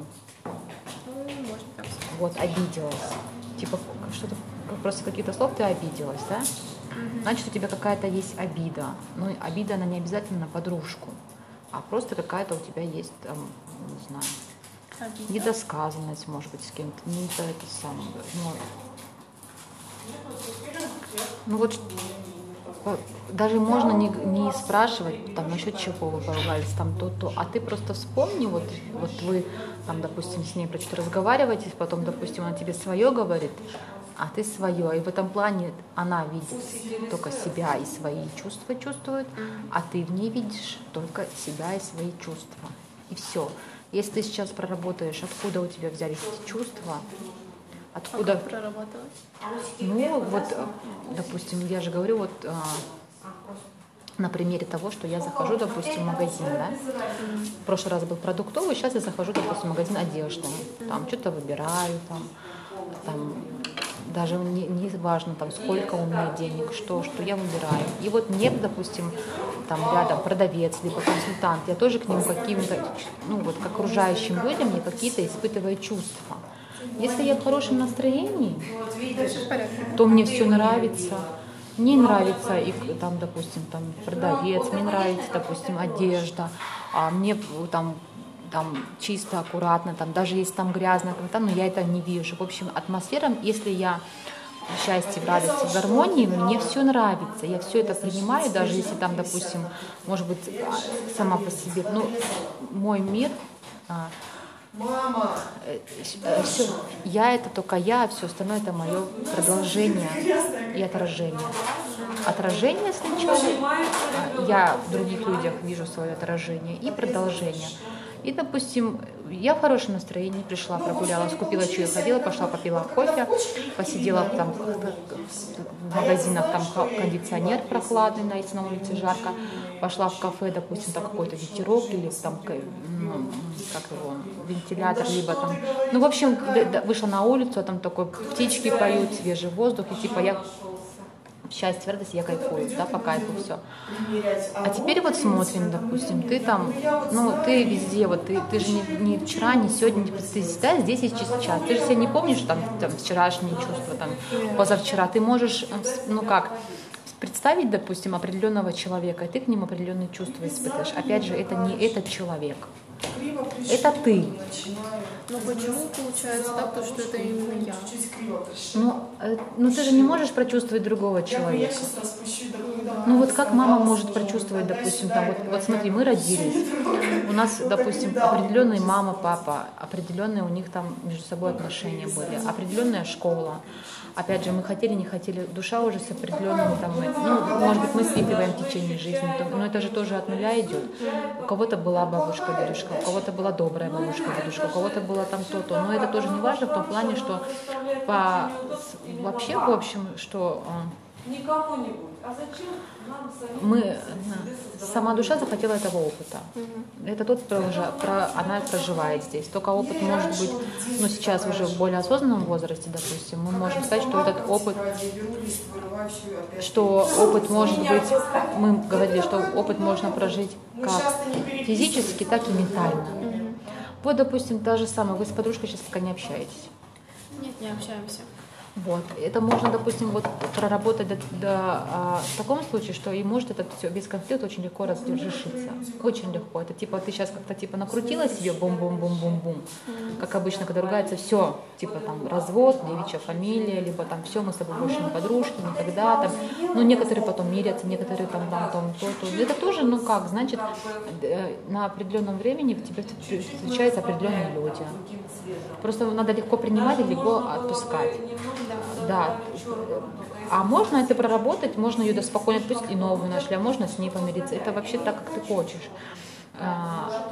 Speaker 2: Ну, можно так сказать.
Speaker 1: Вот, обиделась. Типа что-то, просто какие-то слов ты обиделась, да? Значит, у тебя какая-то есть обида. Но ну, обида, она не обязательно на подружку, а просто какая-то у тебя есть, там, не знаю, обида. недосказанность, может быть, с кем-то. Не это, это самое. Но... Ну вот даже можно не, не спрашивать, там, насчет чего вы поругались, там, то-то, а ты просто вспомни, вот, вот вы, там, допустим, с ней про что-то разговариваете, потом, допустим, она тебе свое говорит, а ты свое, и в этом плане она видит только себя и свои чувства чувствует, а ты в ней видишь только себя и свои чувства, и все. Если ты сейчас проработаешь, откуда у тебя взялись эти чувства,
Speaker 2: Откуда? А как прорабатывать?
Speaker 1: Ну, вот, допустим, я же говорю, вот на примере того, что я захожу, допустим, в магазин, да? В прошлый раз был продуктовый, сейчас я захожу, допустим, в магазин одежды. Там что-то выбираю, там, там даже не, не важно, там, сколько у меня денег, что, что я выбираю. И вот мне, допустим, там рядом продавец, либо консультант, я тоже к нему каким-то, ну вот к окружающим людям, мне какие-то испытываю чувства. Если я в хорошем настроении, то мне все нравится. Мне нравится и там, допустим, там продавец, мне нравится, допустим, одежда, а мне там там чисто, аккуратно, там даже если там грязно, там, но я это не вижу. В общем, атмосфера, если я в счастье, в радости, в гармонии, мне все нравится, я все это принимаю, даже если там, допустим, может быть, сама по себе, ну, мой мир, Мама. Э, э, все, я это только я, а все остальное это мое продолжение и отражение. Отражение сначала, я в других людях вижу свое отражение и продолжение. И, допустим, я в хорошем настроении пришла, прогулялась, купила, я ходила, пошла, попила кофе, посидела там в магазинах, там кондиционер прохладный, если на улице жарко, пошла в кафе, допустим, там какой-то ветерок или там, как его, вентилятор, либо там, ну, в общем, вышла на улицу, а там такой птички поют, свежий воздух, и типа я счастье, радость, я кайфую, да, по кайфу все. А теперь вот смотрим, допустим, ты там, ну, ты везде, вот ты, ты же не, не вчера, не сегодня, ты да, здесь и сейчас. Ты же себя не помнишь там, там вчерашние чувства, там, позавчера. Ты можешь, ну как, представить, допустим, определенного человека, и ты к нему определенные чувства испытываешь. Опять же, это не этот человек. Это ты.
Speaker 2: Но почему получается так, то, что это именно я?
Speaker 1: Ну, э, ну ты же не можешь прочувствовать другого человека. Ну вот как мама может прочувствовать, допустим, там, вот, вот смотри, мы родились, у нас, допустим, определенные мама, папа, определенные у них там между собой отношения были, определенная школа, опять же, мы хотели, не хотели, душа уже с определенными там, ну, может быть, мы свипиваем в течение жизни, но это же тоже от нуля идет. У кого-то была бабушка, дедушка, у кого-то была добрая бабушка, дедушка, у кого-то было там то-то, но это тоже не важно в том плане, что по, вообще, в общем, что а,
Speaker 3: никому-нибудь. А зачем нам самим?
Speaker 1: Мы, сама душа захотела этого опыта. Это тот, про, про, она проживает здесь. Только опыт может быть, ну сейчас уже в более осознанном возрасте, допустим, мы можем сказать, что этот опыт, что опыт может быть, мы говорили, что опыт можно прожить как физически, так и ментально. Вот, допустим, та же самая, вы с подружкой сейчас пока не общаетесь.
Speaker 2: Нет, не общаемся.
Speaker 1: Вот. Это можно, допустим, вот проработать до, а, в таком случае, что и может это все без конфликта очень легко разрешиться. Очень легко. Это типа ты сейчас как-то типа накрутила себе бум-бум-бум-бум-бум. Как обычно, когда ругается, все, типа там развод, девичья фамилия, либо там все, мы с тобой больше не подружки, никогда там. Ну, некоторые потом мирятся, некоторые там, там, там, то, то. Это тоже, ну как, значит, э, на определенном времени в тебе встречаются определенные люди. Просто надо легко принимать и легко отпускать. Да. А можно это проработать, можно ее спокойно отпустить и новую нашли, а можно с ней помириться. Это вообще так, как ты хочешь.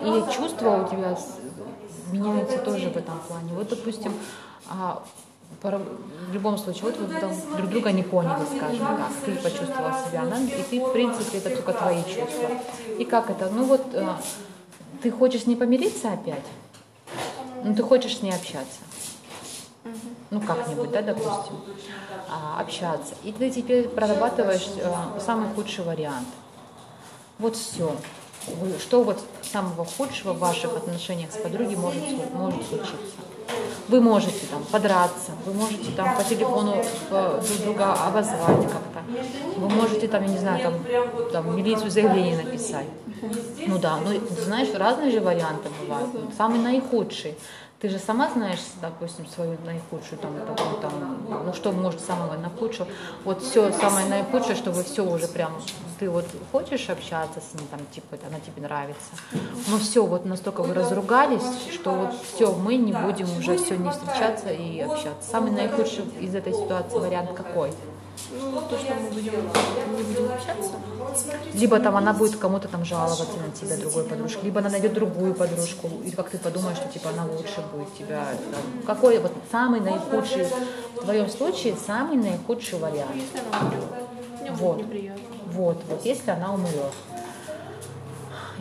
Speaker 1: И чувства у тебя меняются тоже в этом плане. Вот, допустим, в любом случае, вот вы там друг друга не поняли, скажем так, ты почувствовала себя, она, и ты, в принципе, это только твои чувства. И как это? Ну вот, а, ты хочешь с ней помириться опять, но ты хочешь с ней общаться ну как-нибудь, да, допустим, а, общаться. И ты теперь прорабатываешь а, самый худший вариант. Вот все. Что вот самого худшего в ваших отношениях с подругой может, может случиться? Вы можете там подраться, вы можете там по телефону э, друг друга обозвать как-то, вы можете там, я не знаю, там, там милицию заявление написать. Ну да, ну знаешь, разные же варианты бывают. Самый наихудший. Ты же сама знаешь, допустим, свою наихудшую, там, такую, там, ну что может самого наихудшего. Вот все самое наихудшее, чтобы все уже прям, ты вот хочешь общаться с ним, там, типа, она тебе нравится. Но все, вот настолько вы разругались, что вот все, мы не будем уже все не встречаться и общаться. Самый наихудший из этой ситуации вариант какой?
Speaker 2: Ну, то, что мы будем, не будем общаться.
Speaker 1: Либо там она будет кому-то там жаловаться на тебя, другой подружке, либо она найдет другую подружку, или как ты подумаешь, что типа она лучше будет тебя. Там, какой вот самый наихудший, в твоем случае, самый наихудший вариант? Вот, вот, вот, если она умрет.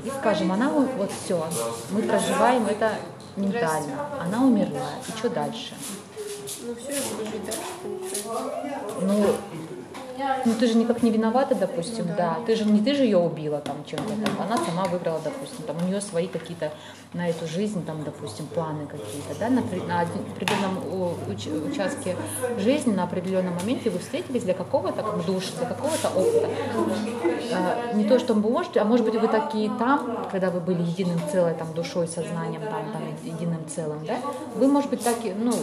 Speaker 1: И скажем, она вот все, мы проживаем это ментально, она умерла, и что дальше?
Speaker 2: Ну все, я буду жить дальше.
Speaker 1: Ну, ну ты же никак не виновата, допустим, да. да. Ты же не ты же ее убила там чем-то, там. она сама выбрала, допустим, там у нее свои какие-то на эту жизнь, там, допустим, планы какие-то, да, на, на определенном уч, участке жизни, на определенном моменте вы встретились для какого-то как душ, для какого-то опыта. А, не то, что вы можете, а может быть вы такие там, когда вы были единым целым, там, душой, сознанием, там, там, единым целым, да, вы, может быть, так, ну,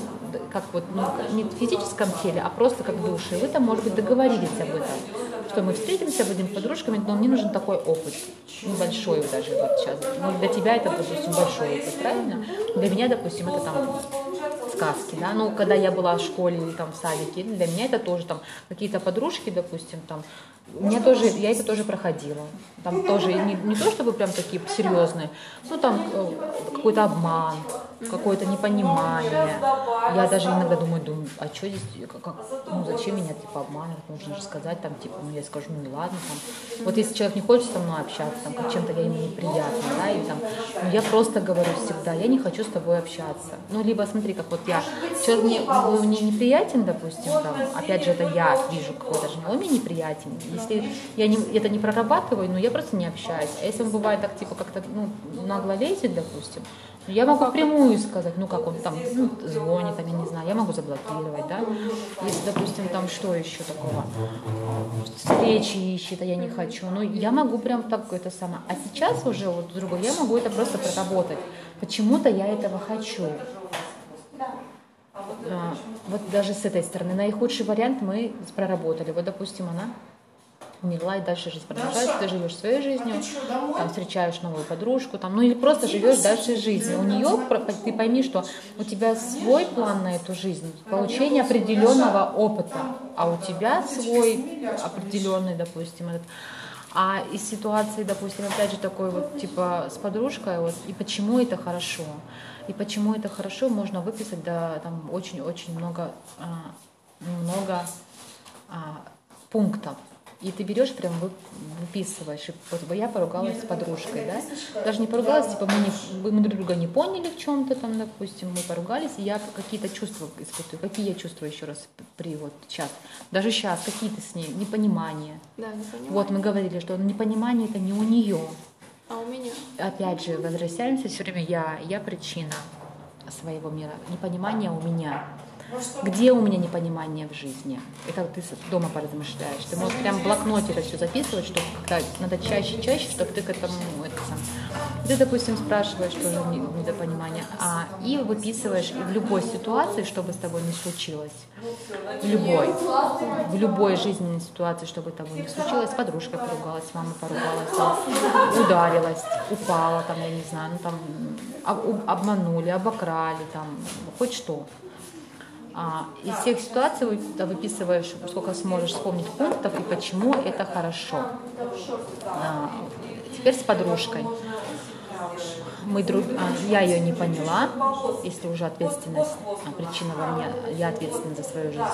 Speaker 1: как вот, ну, не в физическом теле, а просто как души, вы там, может быть, договорились об этом, что мы встретимся, будем подружками, но мне нужен такой опыт, небольшой даже вот сейчас. Ну, для тебя это, допустим, большой опыт, правильно? Для меня, допустим, это там сказки, да, ну, когда я была в школе или там в садике, для меня это тоже там какие-то подружки, допустим, там, у меня тоже, я это тоже проходила, там тоже не, не то чтобы прям такие серьезные, ну, там э, какой-то обман, какое-то непонимание. Я даже иногда думаю, думаю, а что здесь, как, ну зачем меня типа обманывать, нужно же сказать там, типа, ну я скажу, ну ладно, там. Вот если человек не хочет со мной общаться, там, как чем-то я ему неприятна, да, и там, ну я просто говорю всегда, я не хочу с тобой общаться. Ну, либо смотри, как вот я, человек мне, ну, мне неприятен, допустим, там, опять же, это я вижу какой-то же, он мне неприятен. Если я не, это не прорабатываю, ну я просто не общаюсь. А если он бывает так, типа, как-то, ну, нагло лезет, допустим, я могу прямую сказать, ну как он там ну, звонит, там, я не знаю, я могу заблокировать, да. Если, допустим, там что еще такого, встречи ищет, а я не хочу, ну я могу прям так это самое. А сейчас уже вот другой, я могу это просто проработать. Почему-то я этого хочу. А, вот даже с этой стороны. Наихудший вариант мы проработали. Вот, допустим, она дальше жизнь продолжается, ты живешь своей жизнью, там встречаешь новую подружку, там, ну или просто живешь дальше жизнью. У нее ты пойми, что у тебя свой план на эту жизнь, получение определенного опыта, а у тебя свой определенный, допустим, этот. А из ситуации, допустим, опять же такой вот типа с подружкой, вот, и почему это хорошо, и почему это хорошо, можно выписать, да, там очень-очень много, а, много а, пунктов. И ты берешь, прям вы- выписываешь. И вот я поругалась с подружкой, да? Даже не поругалась, типа мы, не, мы друг друга не поняли в чем-то там, допустим, мы поругались, и я какие-то чувства испытываю. Какие я чувства еще раз при вот сейчас? Даже сейчас какие-то с ней непонимание.
Speaker 2: Да, не понимаю.
Speaker 1: Вот мы говорили, что непонимание это не у нее.
Speaker 2: А у меня?
Speaker 1: Опять же, возвращаемся все время я, я причина своего мира. Непонимание у меня. Где у меня непонимание в жизни? Это ты с- дома поразмышляешь. Ты можешь прям в блокноте это все записывать, чтобы когда надо чаще, чаще, чтобы ты к этому это сам. Ты, допустим, спрашиваешь тоже не- недопонимание, а и выписываешь в любой ситуации, что бы с тобой не случилось, в любой, в любой жизненной ситуации, чтобы того не случилось, с подружкой поругалась, с мамой поругалась, ударилась, упала, там, я не знаю, ну там об- об- обманули, обокрали, там, хоть что. Из всех ситуаций выписываешь, сколько сможешь вспомнить пунктов и почему это хорошо. Теперь с подружкой. Мы друг, я ее не поняла, если уже ответственность, причина во мне, я ответственна за свою жизнь.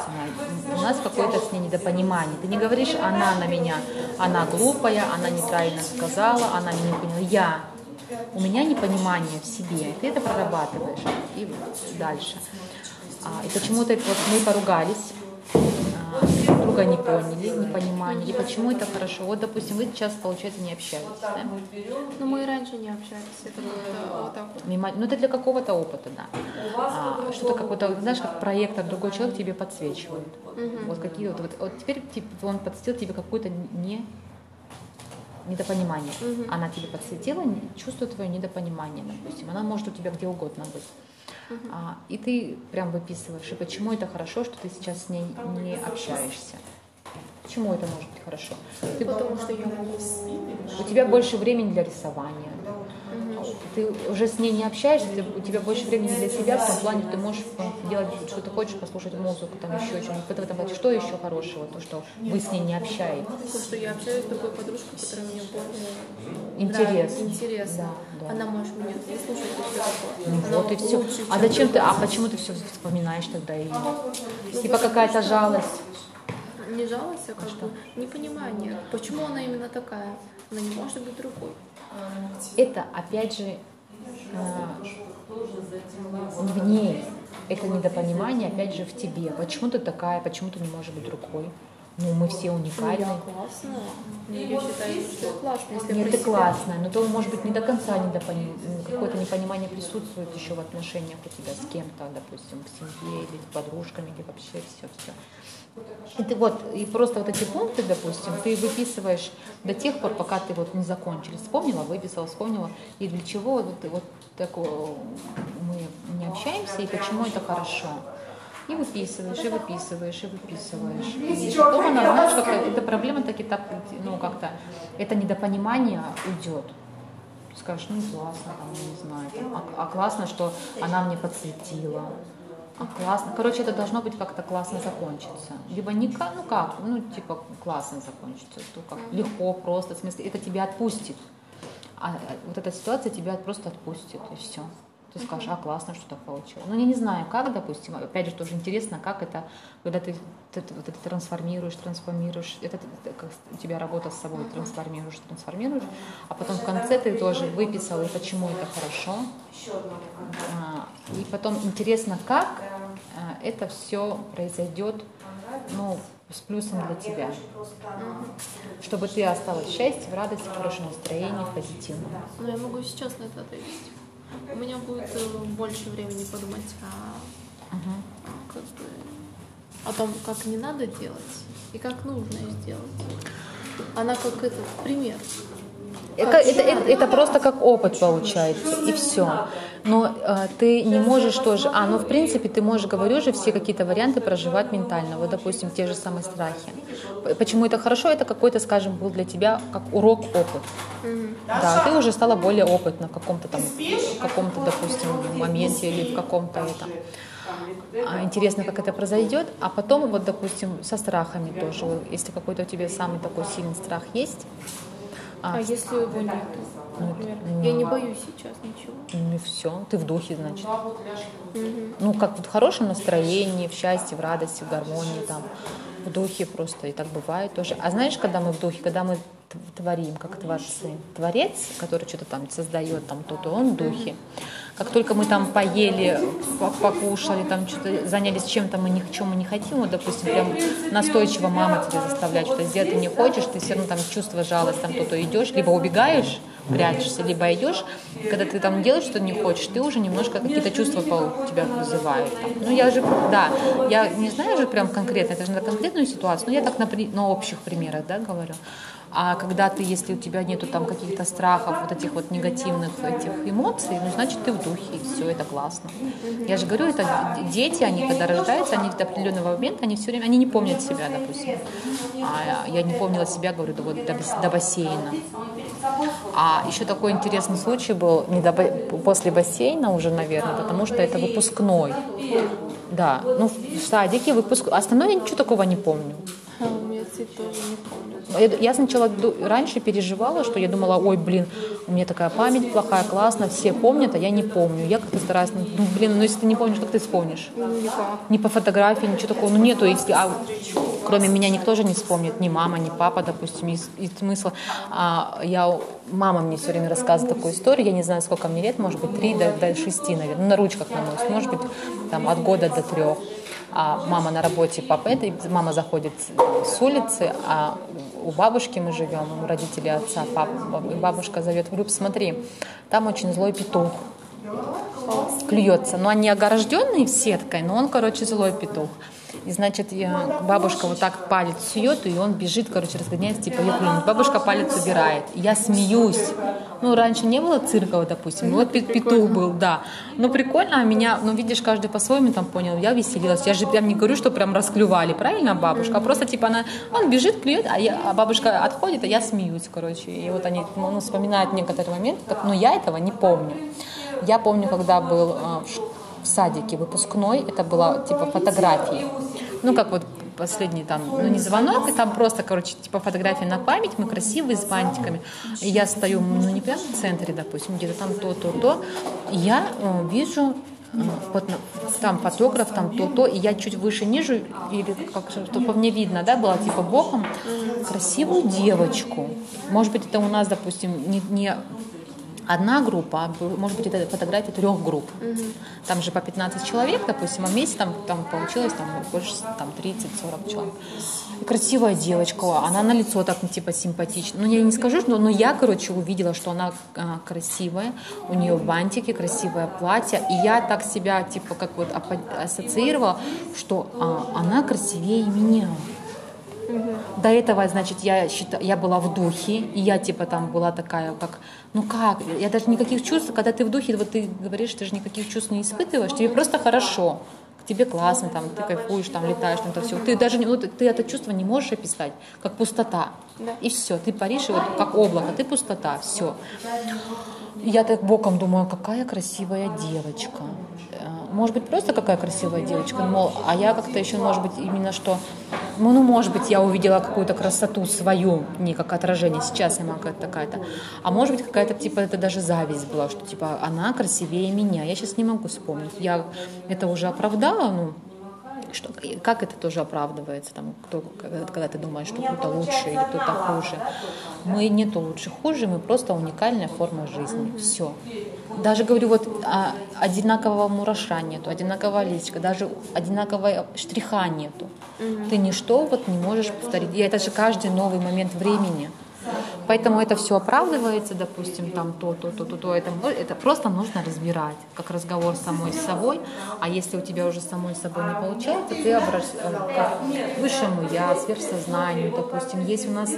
Speaker 1: У нас какое-то с ней недопонимание. Ты не говоришь, она на меня, она глупая, она неправильно сказала, она меня не поняла. Я. У меня непонимание в себе, ты это прорабатываешь. И дальше. И почему-то вот мы поругались, друг друга не поняли, непонимание. И почему это хорошо? Вот, допустим, вы сейчас, получается, не общаетесь, да?
Speaker 2: Ну, мы и раньше не общались. Это вот так вот.
Speaker 1: Мимо- Ну, это для какого-то опыта, да. А, что-то какой-то, знаешь, как проектор, другой человек тебе подсвечивает. Вот какие вот, вот, вот теперь типа, он подсветил тебе какое-то не недопонимание. Она тебе подсветила не- чувство твое недопонимание, допустим. Она может у тебя где угодно быть. А, и ты прям выписываешь, и почему это хорошо, что ты сейчас с ней не общаешься. Почему это может быть хорошо? Ты-
Speaker 2: Потому что я могу.
Speaker 1: у тебя больше времени для рисования. Ты уже с ней не общаешься, у тебя больше времени для себя, в том плане, ты можешь э, делать, что ты хочешь, послушать музыку, там еще что-нибудь. В этом что еще хорошего, то, что вы с ней не общаетесь.
Speaker 2: То, что я общаюсь с такой подружкой, которая мне более
Speaker 1: Интерес.
Speaker 2: интересно.
Speaker 1: Да, да.
Speaker 2: Она может меня выслушать и.
Speaker 1: Ну
Speaker 2: Она
Speaker 1: вот и все.
Speaker 2: лучше,
Speaker 1: А
Speaker 2: чем
Speaker 1: зачем ты, а почему ты все вспоминаешь тогда ее? Типа какая-то жалость.
Speaker 2: Не жалость, а как бы непонимание. Почему она именно такая? Она не может быть другой.
Speaker 1: Это опять же э, не в ней. Это недопонимание опять же в тебе. Почему ты такая, почему ты не можешь быть другой? Ну, мы все
Speaker 2: Ну,
Speaker 1: уникальны.
Speaker 2: я классная. Ну, я считаю, что я классная. Если
Speaker 1: Нет, ты
Speaker 2: себя.
Speaker 1: классная, но то, может быть, не до конца недопоним... какое-то непонимание присутствует еще в отношениях у тебя с кем-то, допустим, в семье или с подружками, или вообще все-все. И ты вот, и просто вот эти пункты, допустим, ты выписываешь до тех пор, пока ты вот не закончили. Вспомнила, выписала, вспомнила. И для чего вот, вот такое мы не общаемся, и почему это хорошо. И выписываешь, и выписываешь, и выписываешь. И потом она, знаешь, как эта проблема таки так, ну, как-то, это недопонимание уйдет. Скажешь, ну классно, там, не знаю, там, а, а классно, что она мне подсветила. А классно. Короче, это должно быть как-то классно закончиться. Либо не как, ну как, ну типа классно закончится, то как легко, просто, в смысле, это тебя отпустит. А вот эта ситуация тебя просто отпустит, и все. Ты скажешь, а классно, что так получилось. Ну, я не знаю, как, допустим, опять же, тоже интересно, как это, когда ты, ты- ты вот это трансформируешь, трансформируешь, это, как у тебя работа с собой, трансформируешь, трансформируешь, а потом в конце ты тоже выписал, и почему это хорошо. А, И потом интересно, как это все произойдет, ну, с плюсом для тебя. Чтобы ты осталась в счастье, в радости, в хорошем настроении, в позитивном.
Speaker 2: Но я могу сейчас на это ответить. У меня будет э, больше времени подумать о, как бы, о том, как не надо делать и как нужно сделать. Она как этот пример.
Speaker 1: Это, это, это- это просто как опыт получается, и все. Но э, ты не можешь тоже... А, ну, в принципе, ты можешь, говорю же, все какие-то варианты проживать ментально. Вот, допустим, те же самые страхи. Почему это хорошо? Это какой-то, скажем, был для тебя как урок, опыт. Да, ты уже стала более опытна в каком-то там, в каком-то, допустим, моменте или в каком-то этом. А, Интересно, как это произойдет. А потом, вот, допустим, со страхами тоже. Если какой-то у тебя самый такой сильный страх есть,
Speaker 2: А, если его нет, например, я не боюсь сейчас ничего.
Speaker 1: Ну и все, ты в духе, значит. Ну, как в хорошем настроении, в счастье, в радости, в гармонии там. в духе просто, и так бывает тоже. А знаешь, когда мы в духе, когда мы творим, как творцы. Творец, который что-то там создает, там то-то, он в духе. Как только мы там поели, покушали, там что-то занялись чем-то, мы ни к чему не хотим, вот, допустим, прям настойчиво мама тебя заставляет что-то сделать, ты не хочешь, ты все равно там чувство жалость, там то-то идешь, либо убегаешь, прячешься, либо идешь, когда ты там делаешь что-то не хочешь, ты уже немножко какие-то чувства по тебя вызывают. Там. Ну я же, да, я не знаю же прям конкретно, это же на конкретную ситуацию, но я так на, на общих примерах, да, говорю. А когда ты, если у тебя нету там каких-то страхов, вот этих вот негативных этих эмоций, ну, значит, ты в духе, и все, это классно. Я же говорю, это дети, они когда рождаются, они до определенного момента, они все время, они не помнят себя, допустим. А я не помнила себя, говорю, вот, до, до бассейна. А еще такой интересный случай был не до, после бассейна уже, наверное, потому что это выпускной. Да, ну в садике выпуск. Остальное я ничего такого не помню.
Speaker 2: Тоже не помню.
Speaker 1: Я сначала раньше переживала, что я думала, ой, блин, у меня такая память плохая, классно, все помнят, а я не помню. Я как-то стараюсь, ну, блин, ну если ты не помнишь, как ты вспомнишь? Ни по фотографии, ничего такого, ну нету, если, а кроме меня никто же не вспомнит, ни мама, ни папа, допустим, и, и смысла. А, я, мама мне все время рассказывает такую историю, я не знаю, сколько мне лет, может быть, три до, до шести, наверное, ну, на ручках на нос, может быть, там, от года до трех а мама на работе, папа это, мама заходит с улицы, а у бабушки мы живем, у родителей отца, папа, бабушка зовет в группу, смотри, там очень злой петух клюется. Но он не огражденный сеткой, но он, короче, злой петух. И, значит, бабушка вот так палец сует, и он бежит, короче, разгоняется, типа, я клюнет. Бабушка палец убирает. Я смеюсь. Ну, раньше не было цирка, допустим. Вот петух был, да. Ну, прикольно, а меня, ну, видишь, каждый по-своему там понял. Я веселилась. Я же прям не говорю, что прям расклювали, правильно, бабушка? А просто, типа, она, он бежит, клюет, а, я, а бабушка отходит, а я смеюсь, короче. И вот они, ну, вспоминают некоторые моменты, как, но я этого не помню. Я помню, когда был в садике выпускной, это была типа фотографии. Ну, как вот последний там, ну не звонок, и там просто, короче, типа фотография на память, мы красивые с бантиками. И я стою, ну не прямо в центре, допустим, где-то там то, то, то. И я э, вижу э, вот там фотограф, там то-то, и я чуть выше ниже, или как чтобы мне видно, да, была типа боком, красивую девочку. Может быть, это у нас, допустим, не, не одна группа, может быть, это фотография трех групп. Угу. Там же по 15 человек, допустим, а вместе там, там получилось там, больше там, 30-40 человек. И красивая девочка, она на лицо так типа симпатична. Ну, я не скажу, но, но я, короче, увидела, что она а, красивая, у нее бантики, красивое платье, и я так себя, типа, как вот ассоциировала, что а, она красивее меня. До этого, значит, я, считала, я была в духе, и я типа там была такая, как, ну как, я даже никаких чувств, когда ты в духе, вот ты говоришь, ты же никаких чувств не испытываешь, тебе просто хорошо, тебе классно, там, ты кайфуешь, там, летаешь, там, это все. Ты даже ну, ты это чувство не можешь описать, как пустота. И все, ты паришь, и вот как облако, ты пустота, все. Я так боком думаю, какая красивая девочка. Может быть, просто какая красивая девочка, мол, а я как-то еще, может быть, именно что, ну, ну, может быть, я увидела какую-то красоту свою, не как отражение, сейчас я могу такая-то, а может быть, какая-то, типа, это даже зависть была, что, типа, она красивее меня, я сейчас не могу вспомнить, я это уже оправдала, ну, что, как это тоже оправдывается, там, кто, когда, ты думаешь, что кто-то лучше или кто-то хуже. Мы нету лучше, хуже, мы просто уникальная форма жизни. Все. Даже говорю, вот а, одинакового мураша нету, одинакового личка, даже одинакового штриха нету. Угу. Ты ничто вот не можешь повторить. И это же каждый новый момент времени. Поэтому это все оправдывается, допустим, там то, то, то, то, то. Это, это просто нужно разбирать, как разговор с самой с собой. А если у тебя уже самой с собой не получается, ты обращаешься э, к высшему я, сверхсознанию, допустим. Есть у нас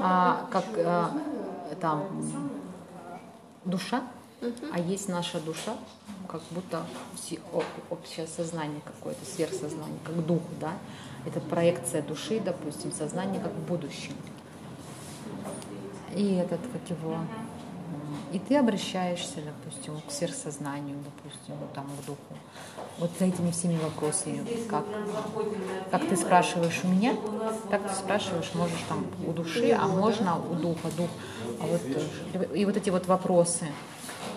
Speaker 1: а, как а, там душа, а есть наша душа, как будто все, общее сознание какое-то, сверхсознание, как дух, да. Это проекция души, допустим, сознание как в будущем и этот, как его, и ты обращаешься, допустим, к сверхсознанию, допустим, там, к духу. Вот за этими всеми вопросами, как, как ты спрашиваешь у меня, так ты спрашиваешь, можешь там у души, а можно у духа, дух. А вот, и вот эти вот вопросы,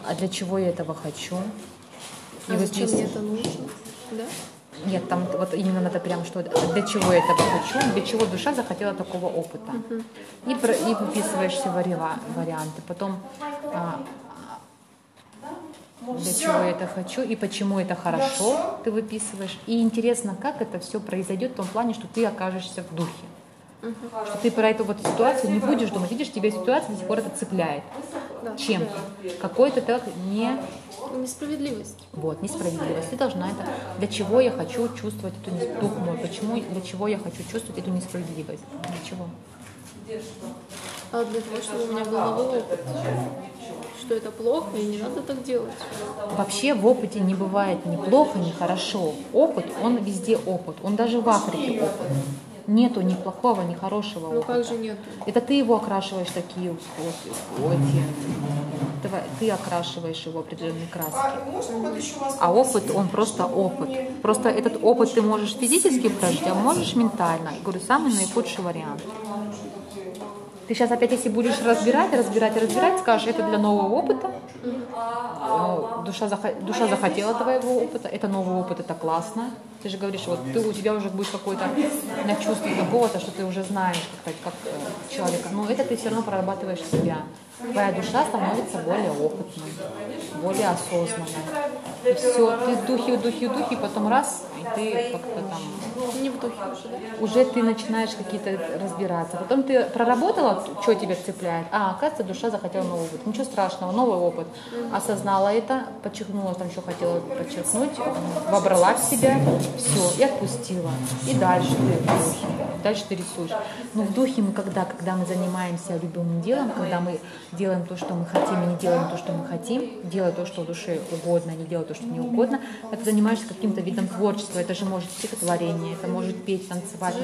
Speaker 1: а для чего я этого хочу?
Speaker 2: А и зачем вот мне это нужно? Да?
Speaker 1: Нет, там вот именно надо прям что для чего я этого хочу, для чего душа захотела такого опыта. И, про, и выписываешь все варианты. Потом а, для чего я это хочу и почему это хорошо, ты выписываешь. И интересно, как это все произойдет в том плане, что ты окажешься в духе. Что ты про эту вот ситуацию не будешь думать. Видишь, тебя ситуация до сих пор это цепляет. Да. Чем? Какой-то так не...
Speaker 2: Несправедливость.
Speaker 1: Вот, несправедливость. Ты должна это... Для чего я хочу чувствовать эту дух мой? Почему, для чего я хочу чувствовать эту несправедливость? Для чего?
Speaker 2: А для того, чтобы у меня был новый опыт. Что это плохо, и не надо так делать.
Speaker 1: Вообще в опыте не бывает ни плохо, ни хорошо. Опыт, он везде опыт. Он даже в Африке опыт нету ни плохого, ни хорошего.
Speaker 2: Ну опыта. как же нету?
Speaker 1: Это ты его окрашиваешь такие вот, вот эти. Ты окрашиваешь его определенные краски. А опыт, он просто опыт. Просто этот опыт ты можешь физически прожить, а можешь ментально. Я говорю, самый наихудший вариант. Ты сейчас опять, если будешь разбирать, разбирать, разбирать, скажешь, это для нового опыта. Душа, душа захотела твоего опыта, это новый опыт, это классно. Ты же говоришь, вот ты, у тебя уже будет какое-то на чувство какого-то, что ты уже знаешь, как, как человека. Но это ты все равно прорабатываешь себя. Твоя душа становится более опытной, более осознанной. И все, ты в духе, в духе, в духе, потом раз, и ты как-то там...
Speaker 2: Не в духе
Speaker 1: уже. Уже ты начинаешь какие-то разбираться. Потом ты проработала, что тебя цепляет. А, оказывается, душа захотела новый опыт. Ничего страшного, новый опыт. Осознала это, подчеркнула, там что хотела подчеркнуть, вобрала в себя, все, и отпустила. И дальше ты духе, дальше ты рисуешь. Но в духе мы когда, когда мы занимаемся любимым делом, когда мы делаем то, что мы хотим, и не делаем то, что мы хотим, делая то, что душе угодно, не делая то, что не угодно, это занимаешься каким-то видом творчества. Это же может стихотворение, это может петь, танцевать,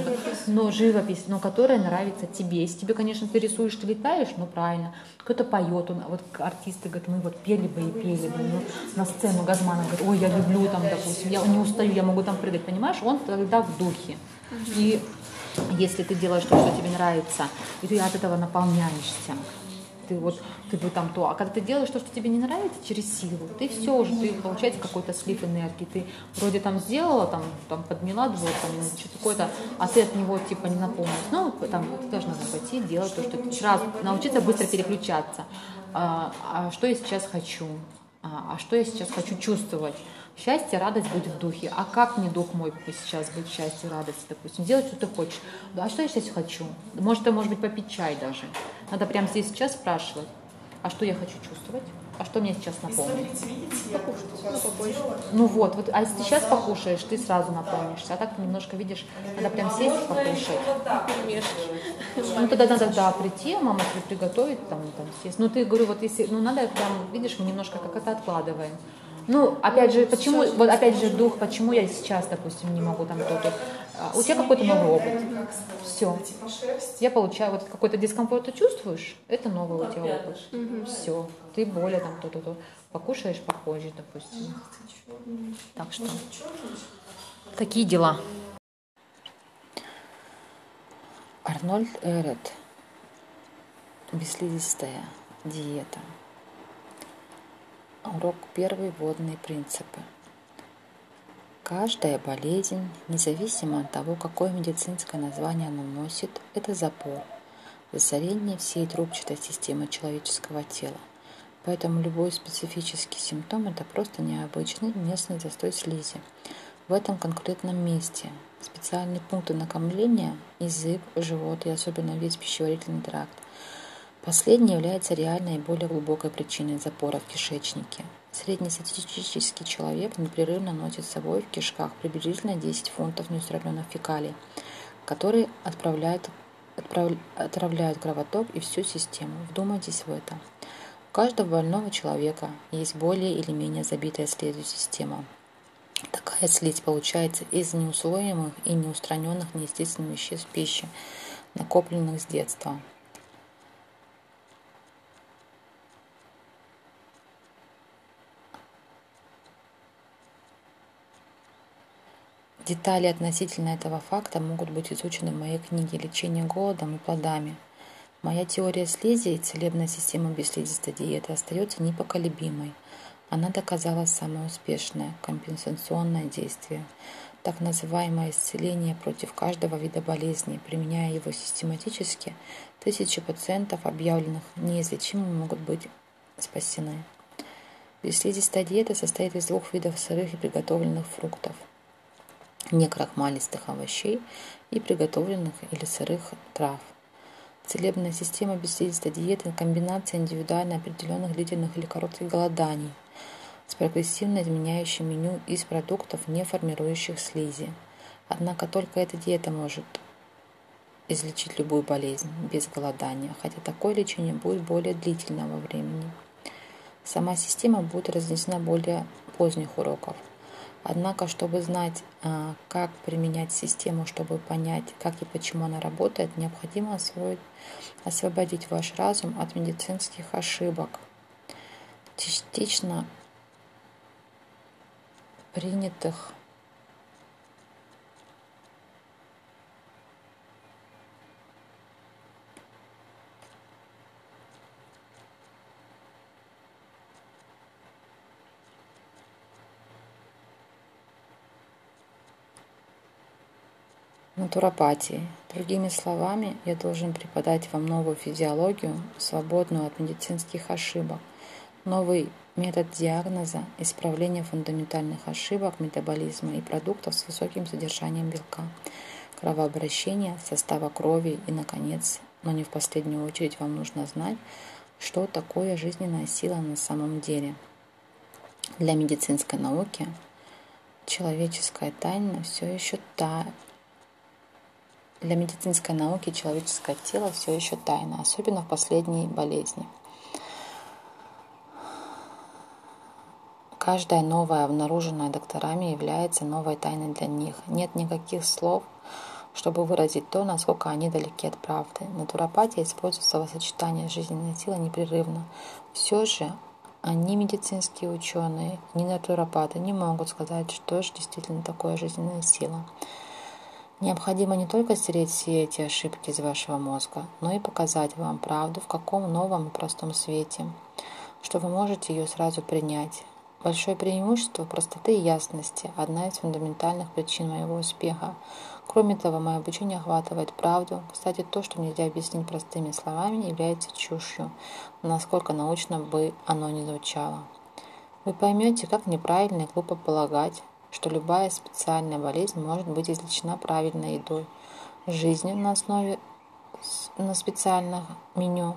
Speaker 1: но живопись, но которая нравится тебе. Если тебе, конечно, ты рисуешь, ты летаешь, ну правильно. Кто-то поет, он, вот артисты говорят, мы вот пели бы и пели бы. Ну, на сцену Газмана говорит, ой, я люблю там, допустим, я не устаю, я могу там прыгать, понимаешь? Он тогда в духе. И если ты делаешь то, что тебе нравится, и ты от этого наполняешься, ты вот ты бы там то, а когда ты делаешь то, что тебе не нравится через силу, ты все уже, ты получается какой-то слив энергии, ты вроде там сделала, там, там подняла двор, там что-то такое-то, а ты от него типа не наполнилась. Ну, там ты должна пойти делать то, что ты сразу научиться быстро переключаться. А, а что я сейчас хочу? А, а что я сейчас хочу чувствовать? Счастье, радость будет в духе. А как мне дух мой сейчас будет счастье, радость, допустим? Делать, что ты хочешь. А что я сейчас хочу? Может, это может быть попить чай даже. Надо прямо здесь сейчас спрашивать. А что я хочу чувствовать? А что мне сейчас напомнит? Покушать. Ну, ну вот, вот, а если ты сейчас покушаешь, ты сразу напомнишься. А так ты немножко видишь, надо прям сесть покушать. Ну тогда надо да, прийти, мама тебе приготовить, там, там сесть. Ну ты говорю, вот если, ну надо прям, видишь, мы немножко как это откладываем. Ну, опять же, почему, вот опять же, дух, почему я сейчас, допустим, не могу там то-то. А, у тебя какой-то новый опыт. Все. Я получаю, вот какой-то дискомфорт ты чувствуешь, это новый у тебя опыт. Все. Ты более там то-то, то покушаешь попозже, допустим. Так что такие дела. Арнольд Эрет. Бесследистая диета. Урок первый. Водные принципы. Каждая болезнь, независимо от того, какое медицинское название она носит, это запор, засорение всей трубчатой системы человеческого тела. Поэтому любой специфический симптом – это просто необычный местный застой слизи. В этом конкретном месте специальные пункты накомления – язык, живот и особенно весь пищеварительный тракт – Последний является реальной и более глубокой причиной запора в кишечнике. Среднестатистический человек непрерывно носит с собой в кишках приблизительно 10 фунтов неустраненных фекалий, которые отправляют, отправ, отравляют кровоток и всю систему. Вдумайтесь в это. У каждого больного человека есть более или менее забитая слизью система. Такая слизь получается из неусвоимых и неустраненных неестественных веществ пищи, накопленных с детства. Детали относительно этого факта могут быть изучены в моей книге «Лечение голодом и плодами». Моя теория слизи и целебная система бесслизистой диеты остается непоколебимой. Она доказала самое успешное компенсационное действие. так называемое исцеление против каждого вида болезни. Применяя его систематически, тысячи пациентов, объявленных неизлечимыми, могут быть спасены. Бесслизистая диета состоит из двух видов сырых и приготовленных фруктов, некрахмалистых овощей и приготовленных или сырых трав. Целебная система бесслизистой диеты – комбинация индивидуально определенных длительных или коротких голоданий с прогрессивно изменяющим меню из продуктов, не формирующих слизи. Однако только эта диета может излечить любую болезнь без голодания, хотя такое лечение будет более длительного времени. Сама система будет разнесена более поздних уроков. Однако, чтобы знать, как применять систему, чтобы понять, как и почему она работает, необходимо освоить, освободить ваш разум от медицинских ошибок, частично принятых натуропатии. Другими словами, я должен преподать вам новую физиологию, свободную от медицинских ошибок, новый метод диагноза, исправления фундаментальных ошибок метаболизма и продуктов с высоким содержанием белка, кровообращения, состава крови и, наконец, но не в последнюю очередь, вам нужно знать, что такое жизненная сила на самом деле. Для медицинской науки человеческая тайна все еще та для медицинской науки человеческое тело все еще тайна, особенно в последней болезни. Каждая новая, обнаруженная докторами, является новой тайной для них. Нет никаких слов, чтобы выразить то, насколько они далеки от правды. Натуропатия используется во сочетании жизненной силы непрерывно. Все же они медицинские ученые, ни натуропаты не могут сказать, что же действительно такое жизненная сила. Необходимо не только стереть все эти ошибки из вашего мозга, но и показать вам правду в каком новом и простом свете, что вы можете ее сразу принять. Большое преимущество простоты и ясности – одна из фундаментальных причин моего успеха. Кроме того, мое обучение охватывает правду. Кстати, то, что нельзя объяснить простыми словами, является чушью, насколько научно бы оно ни звучало. Вы поймете, как неправильно и глупо полагать, что любая специальная болезнь может быть излечена правильной едой, жизнью на основе на специальных меню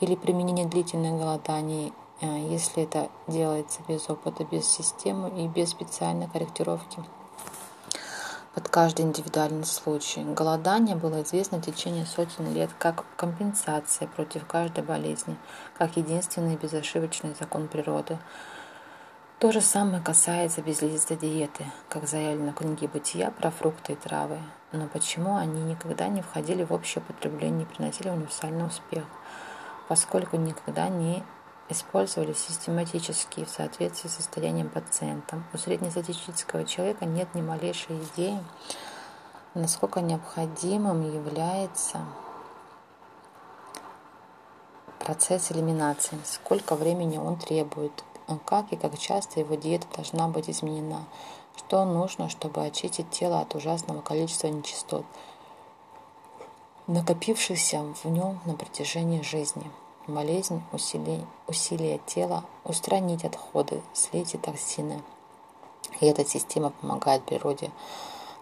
Speaker 1: или применение длительных голоданий, э, если это делается без опыта, без системы и без специальной корректировки под каждый индивидуальный случай. Голодание было известно в течение сотен лет как компенсация против каждой болезни, как единственный безошибочный закон природы – то же самое касается безлистной диеты, как заявлено в книге «Бытия» про фрукты и травы. Но почему они никогда не входили в общее потребление и приносили универсальный успех? Поскольку никогда не использовались систематически в соответствии с состоянием пациента. У среднестатистического человека нет ни малейшей идеи, насколько необходимым является процесс элиминации, сколько времени он требует, как и как часто его диета должна быть изменена, что нужно, чтобы очистить тело от ужасного количества нечистот, накопившихся в нем на протяжении жизни. Болезнь, усилие, усилие тела, устранить отходы, слить и токсины. И эта система помогает природе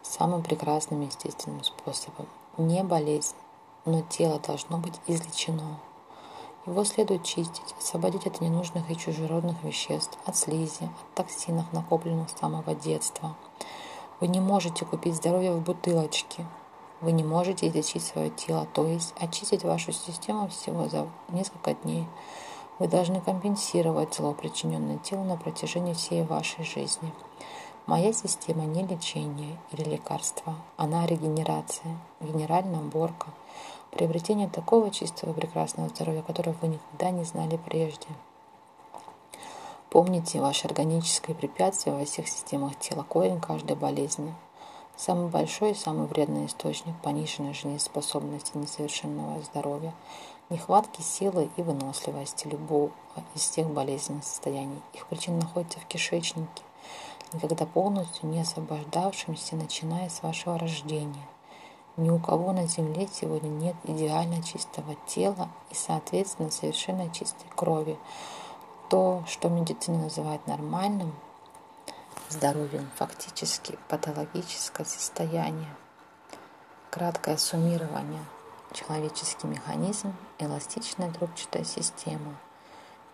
Speaker 1: самым прекрасным естественным способом. Не болезнь, но тело должно быть излечено. Его следует чистить, освободить от ненужных и чужеродных веществ, от слизи, от токсинов, накопленных с самого детства. Вы не можете купить здоровье в бутылочке. Вы не можете излечить свое тело, то есть очистить вашу систему всего за несколько дней. Вы должны компенсировать зло, причиненное телу на протяжении всей вашей жизни. Моя система не лечение или лекарство, она регенерация, генеральная уборка – приобретение такого чистого и прекрасного здоровья, которого вы никогда не знали прежде. Помните, ваше органическое препятствие во всех системах тела, корень каждой болезни. Самый большой и самый вредный источник пониженной жизнеспособности несовершенного здоровья, нехватки силы и выносливости любого из тех болезненных состояний. Их причина находится в кишечнике. Никогда полностью не освобождавшимся, начиная с вашего рождения. Ни у кого на Земле сегодня нет идеально чистого тела и, соответственно, совершенно чистой крови. То, что медицина называет нормальным здоровьем, фактически патологическое состояние. Краткое суммирование. Человеческий механизм, эластичная трубчатая система –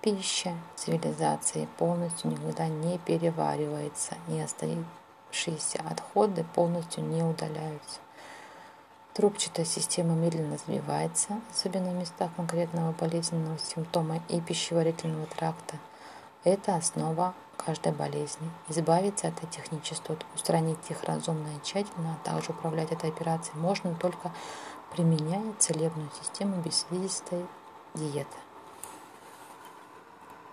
Speaker 1: Пища цивилизации полностью никогда не переваривается, и оставшиеся отходы полностью не удаляются. Трубчатая система медленно развивается, особенно в местах конкретного болезненного симптома и пищеварительного тракта. Это основа каждой болезни. Избавиться от этих нечистот, устранить их разумно и тщательно, а также управлять этой операцией можно только применяя целебную систему бесслизистой диеты.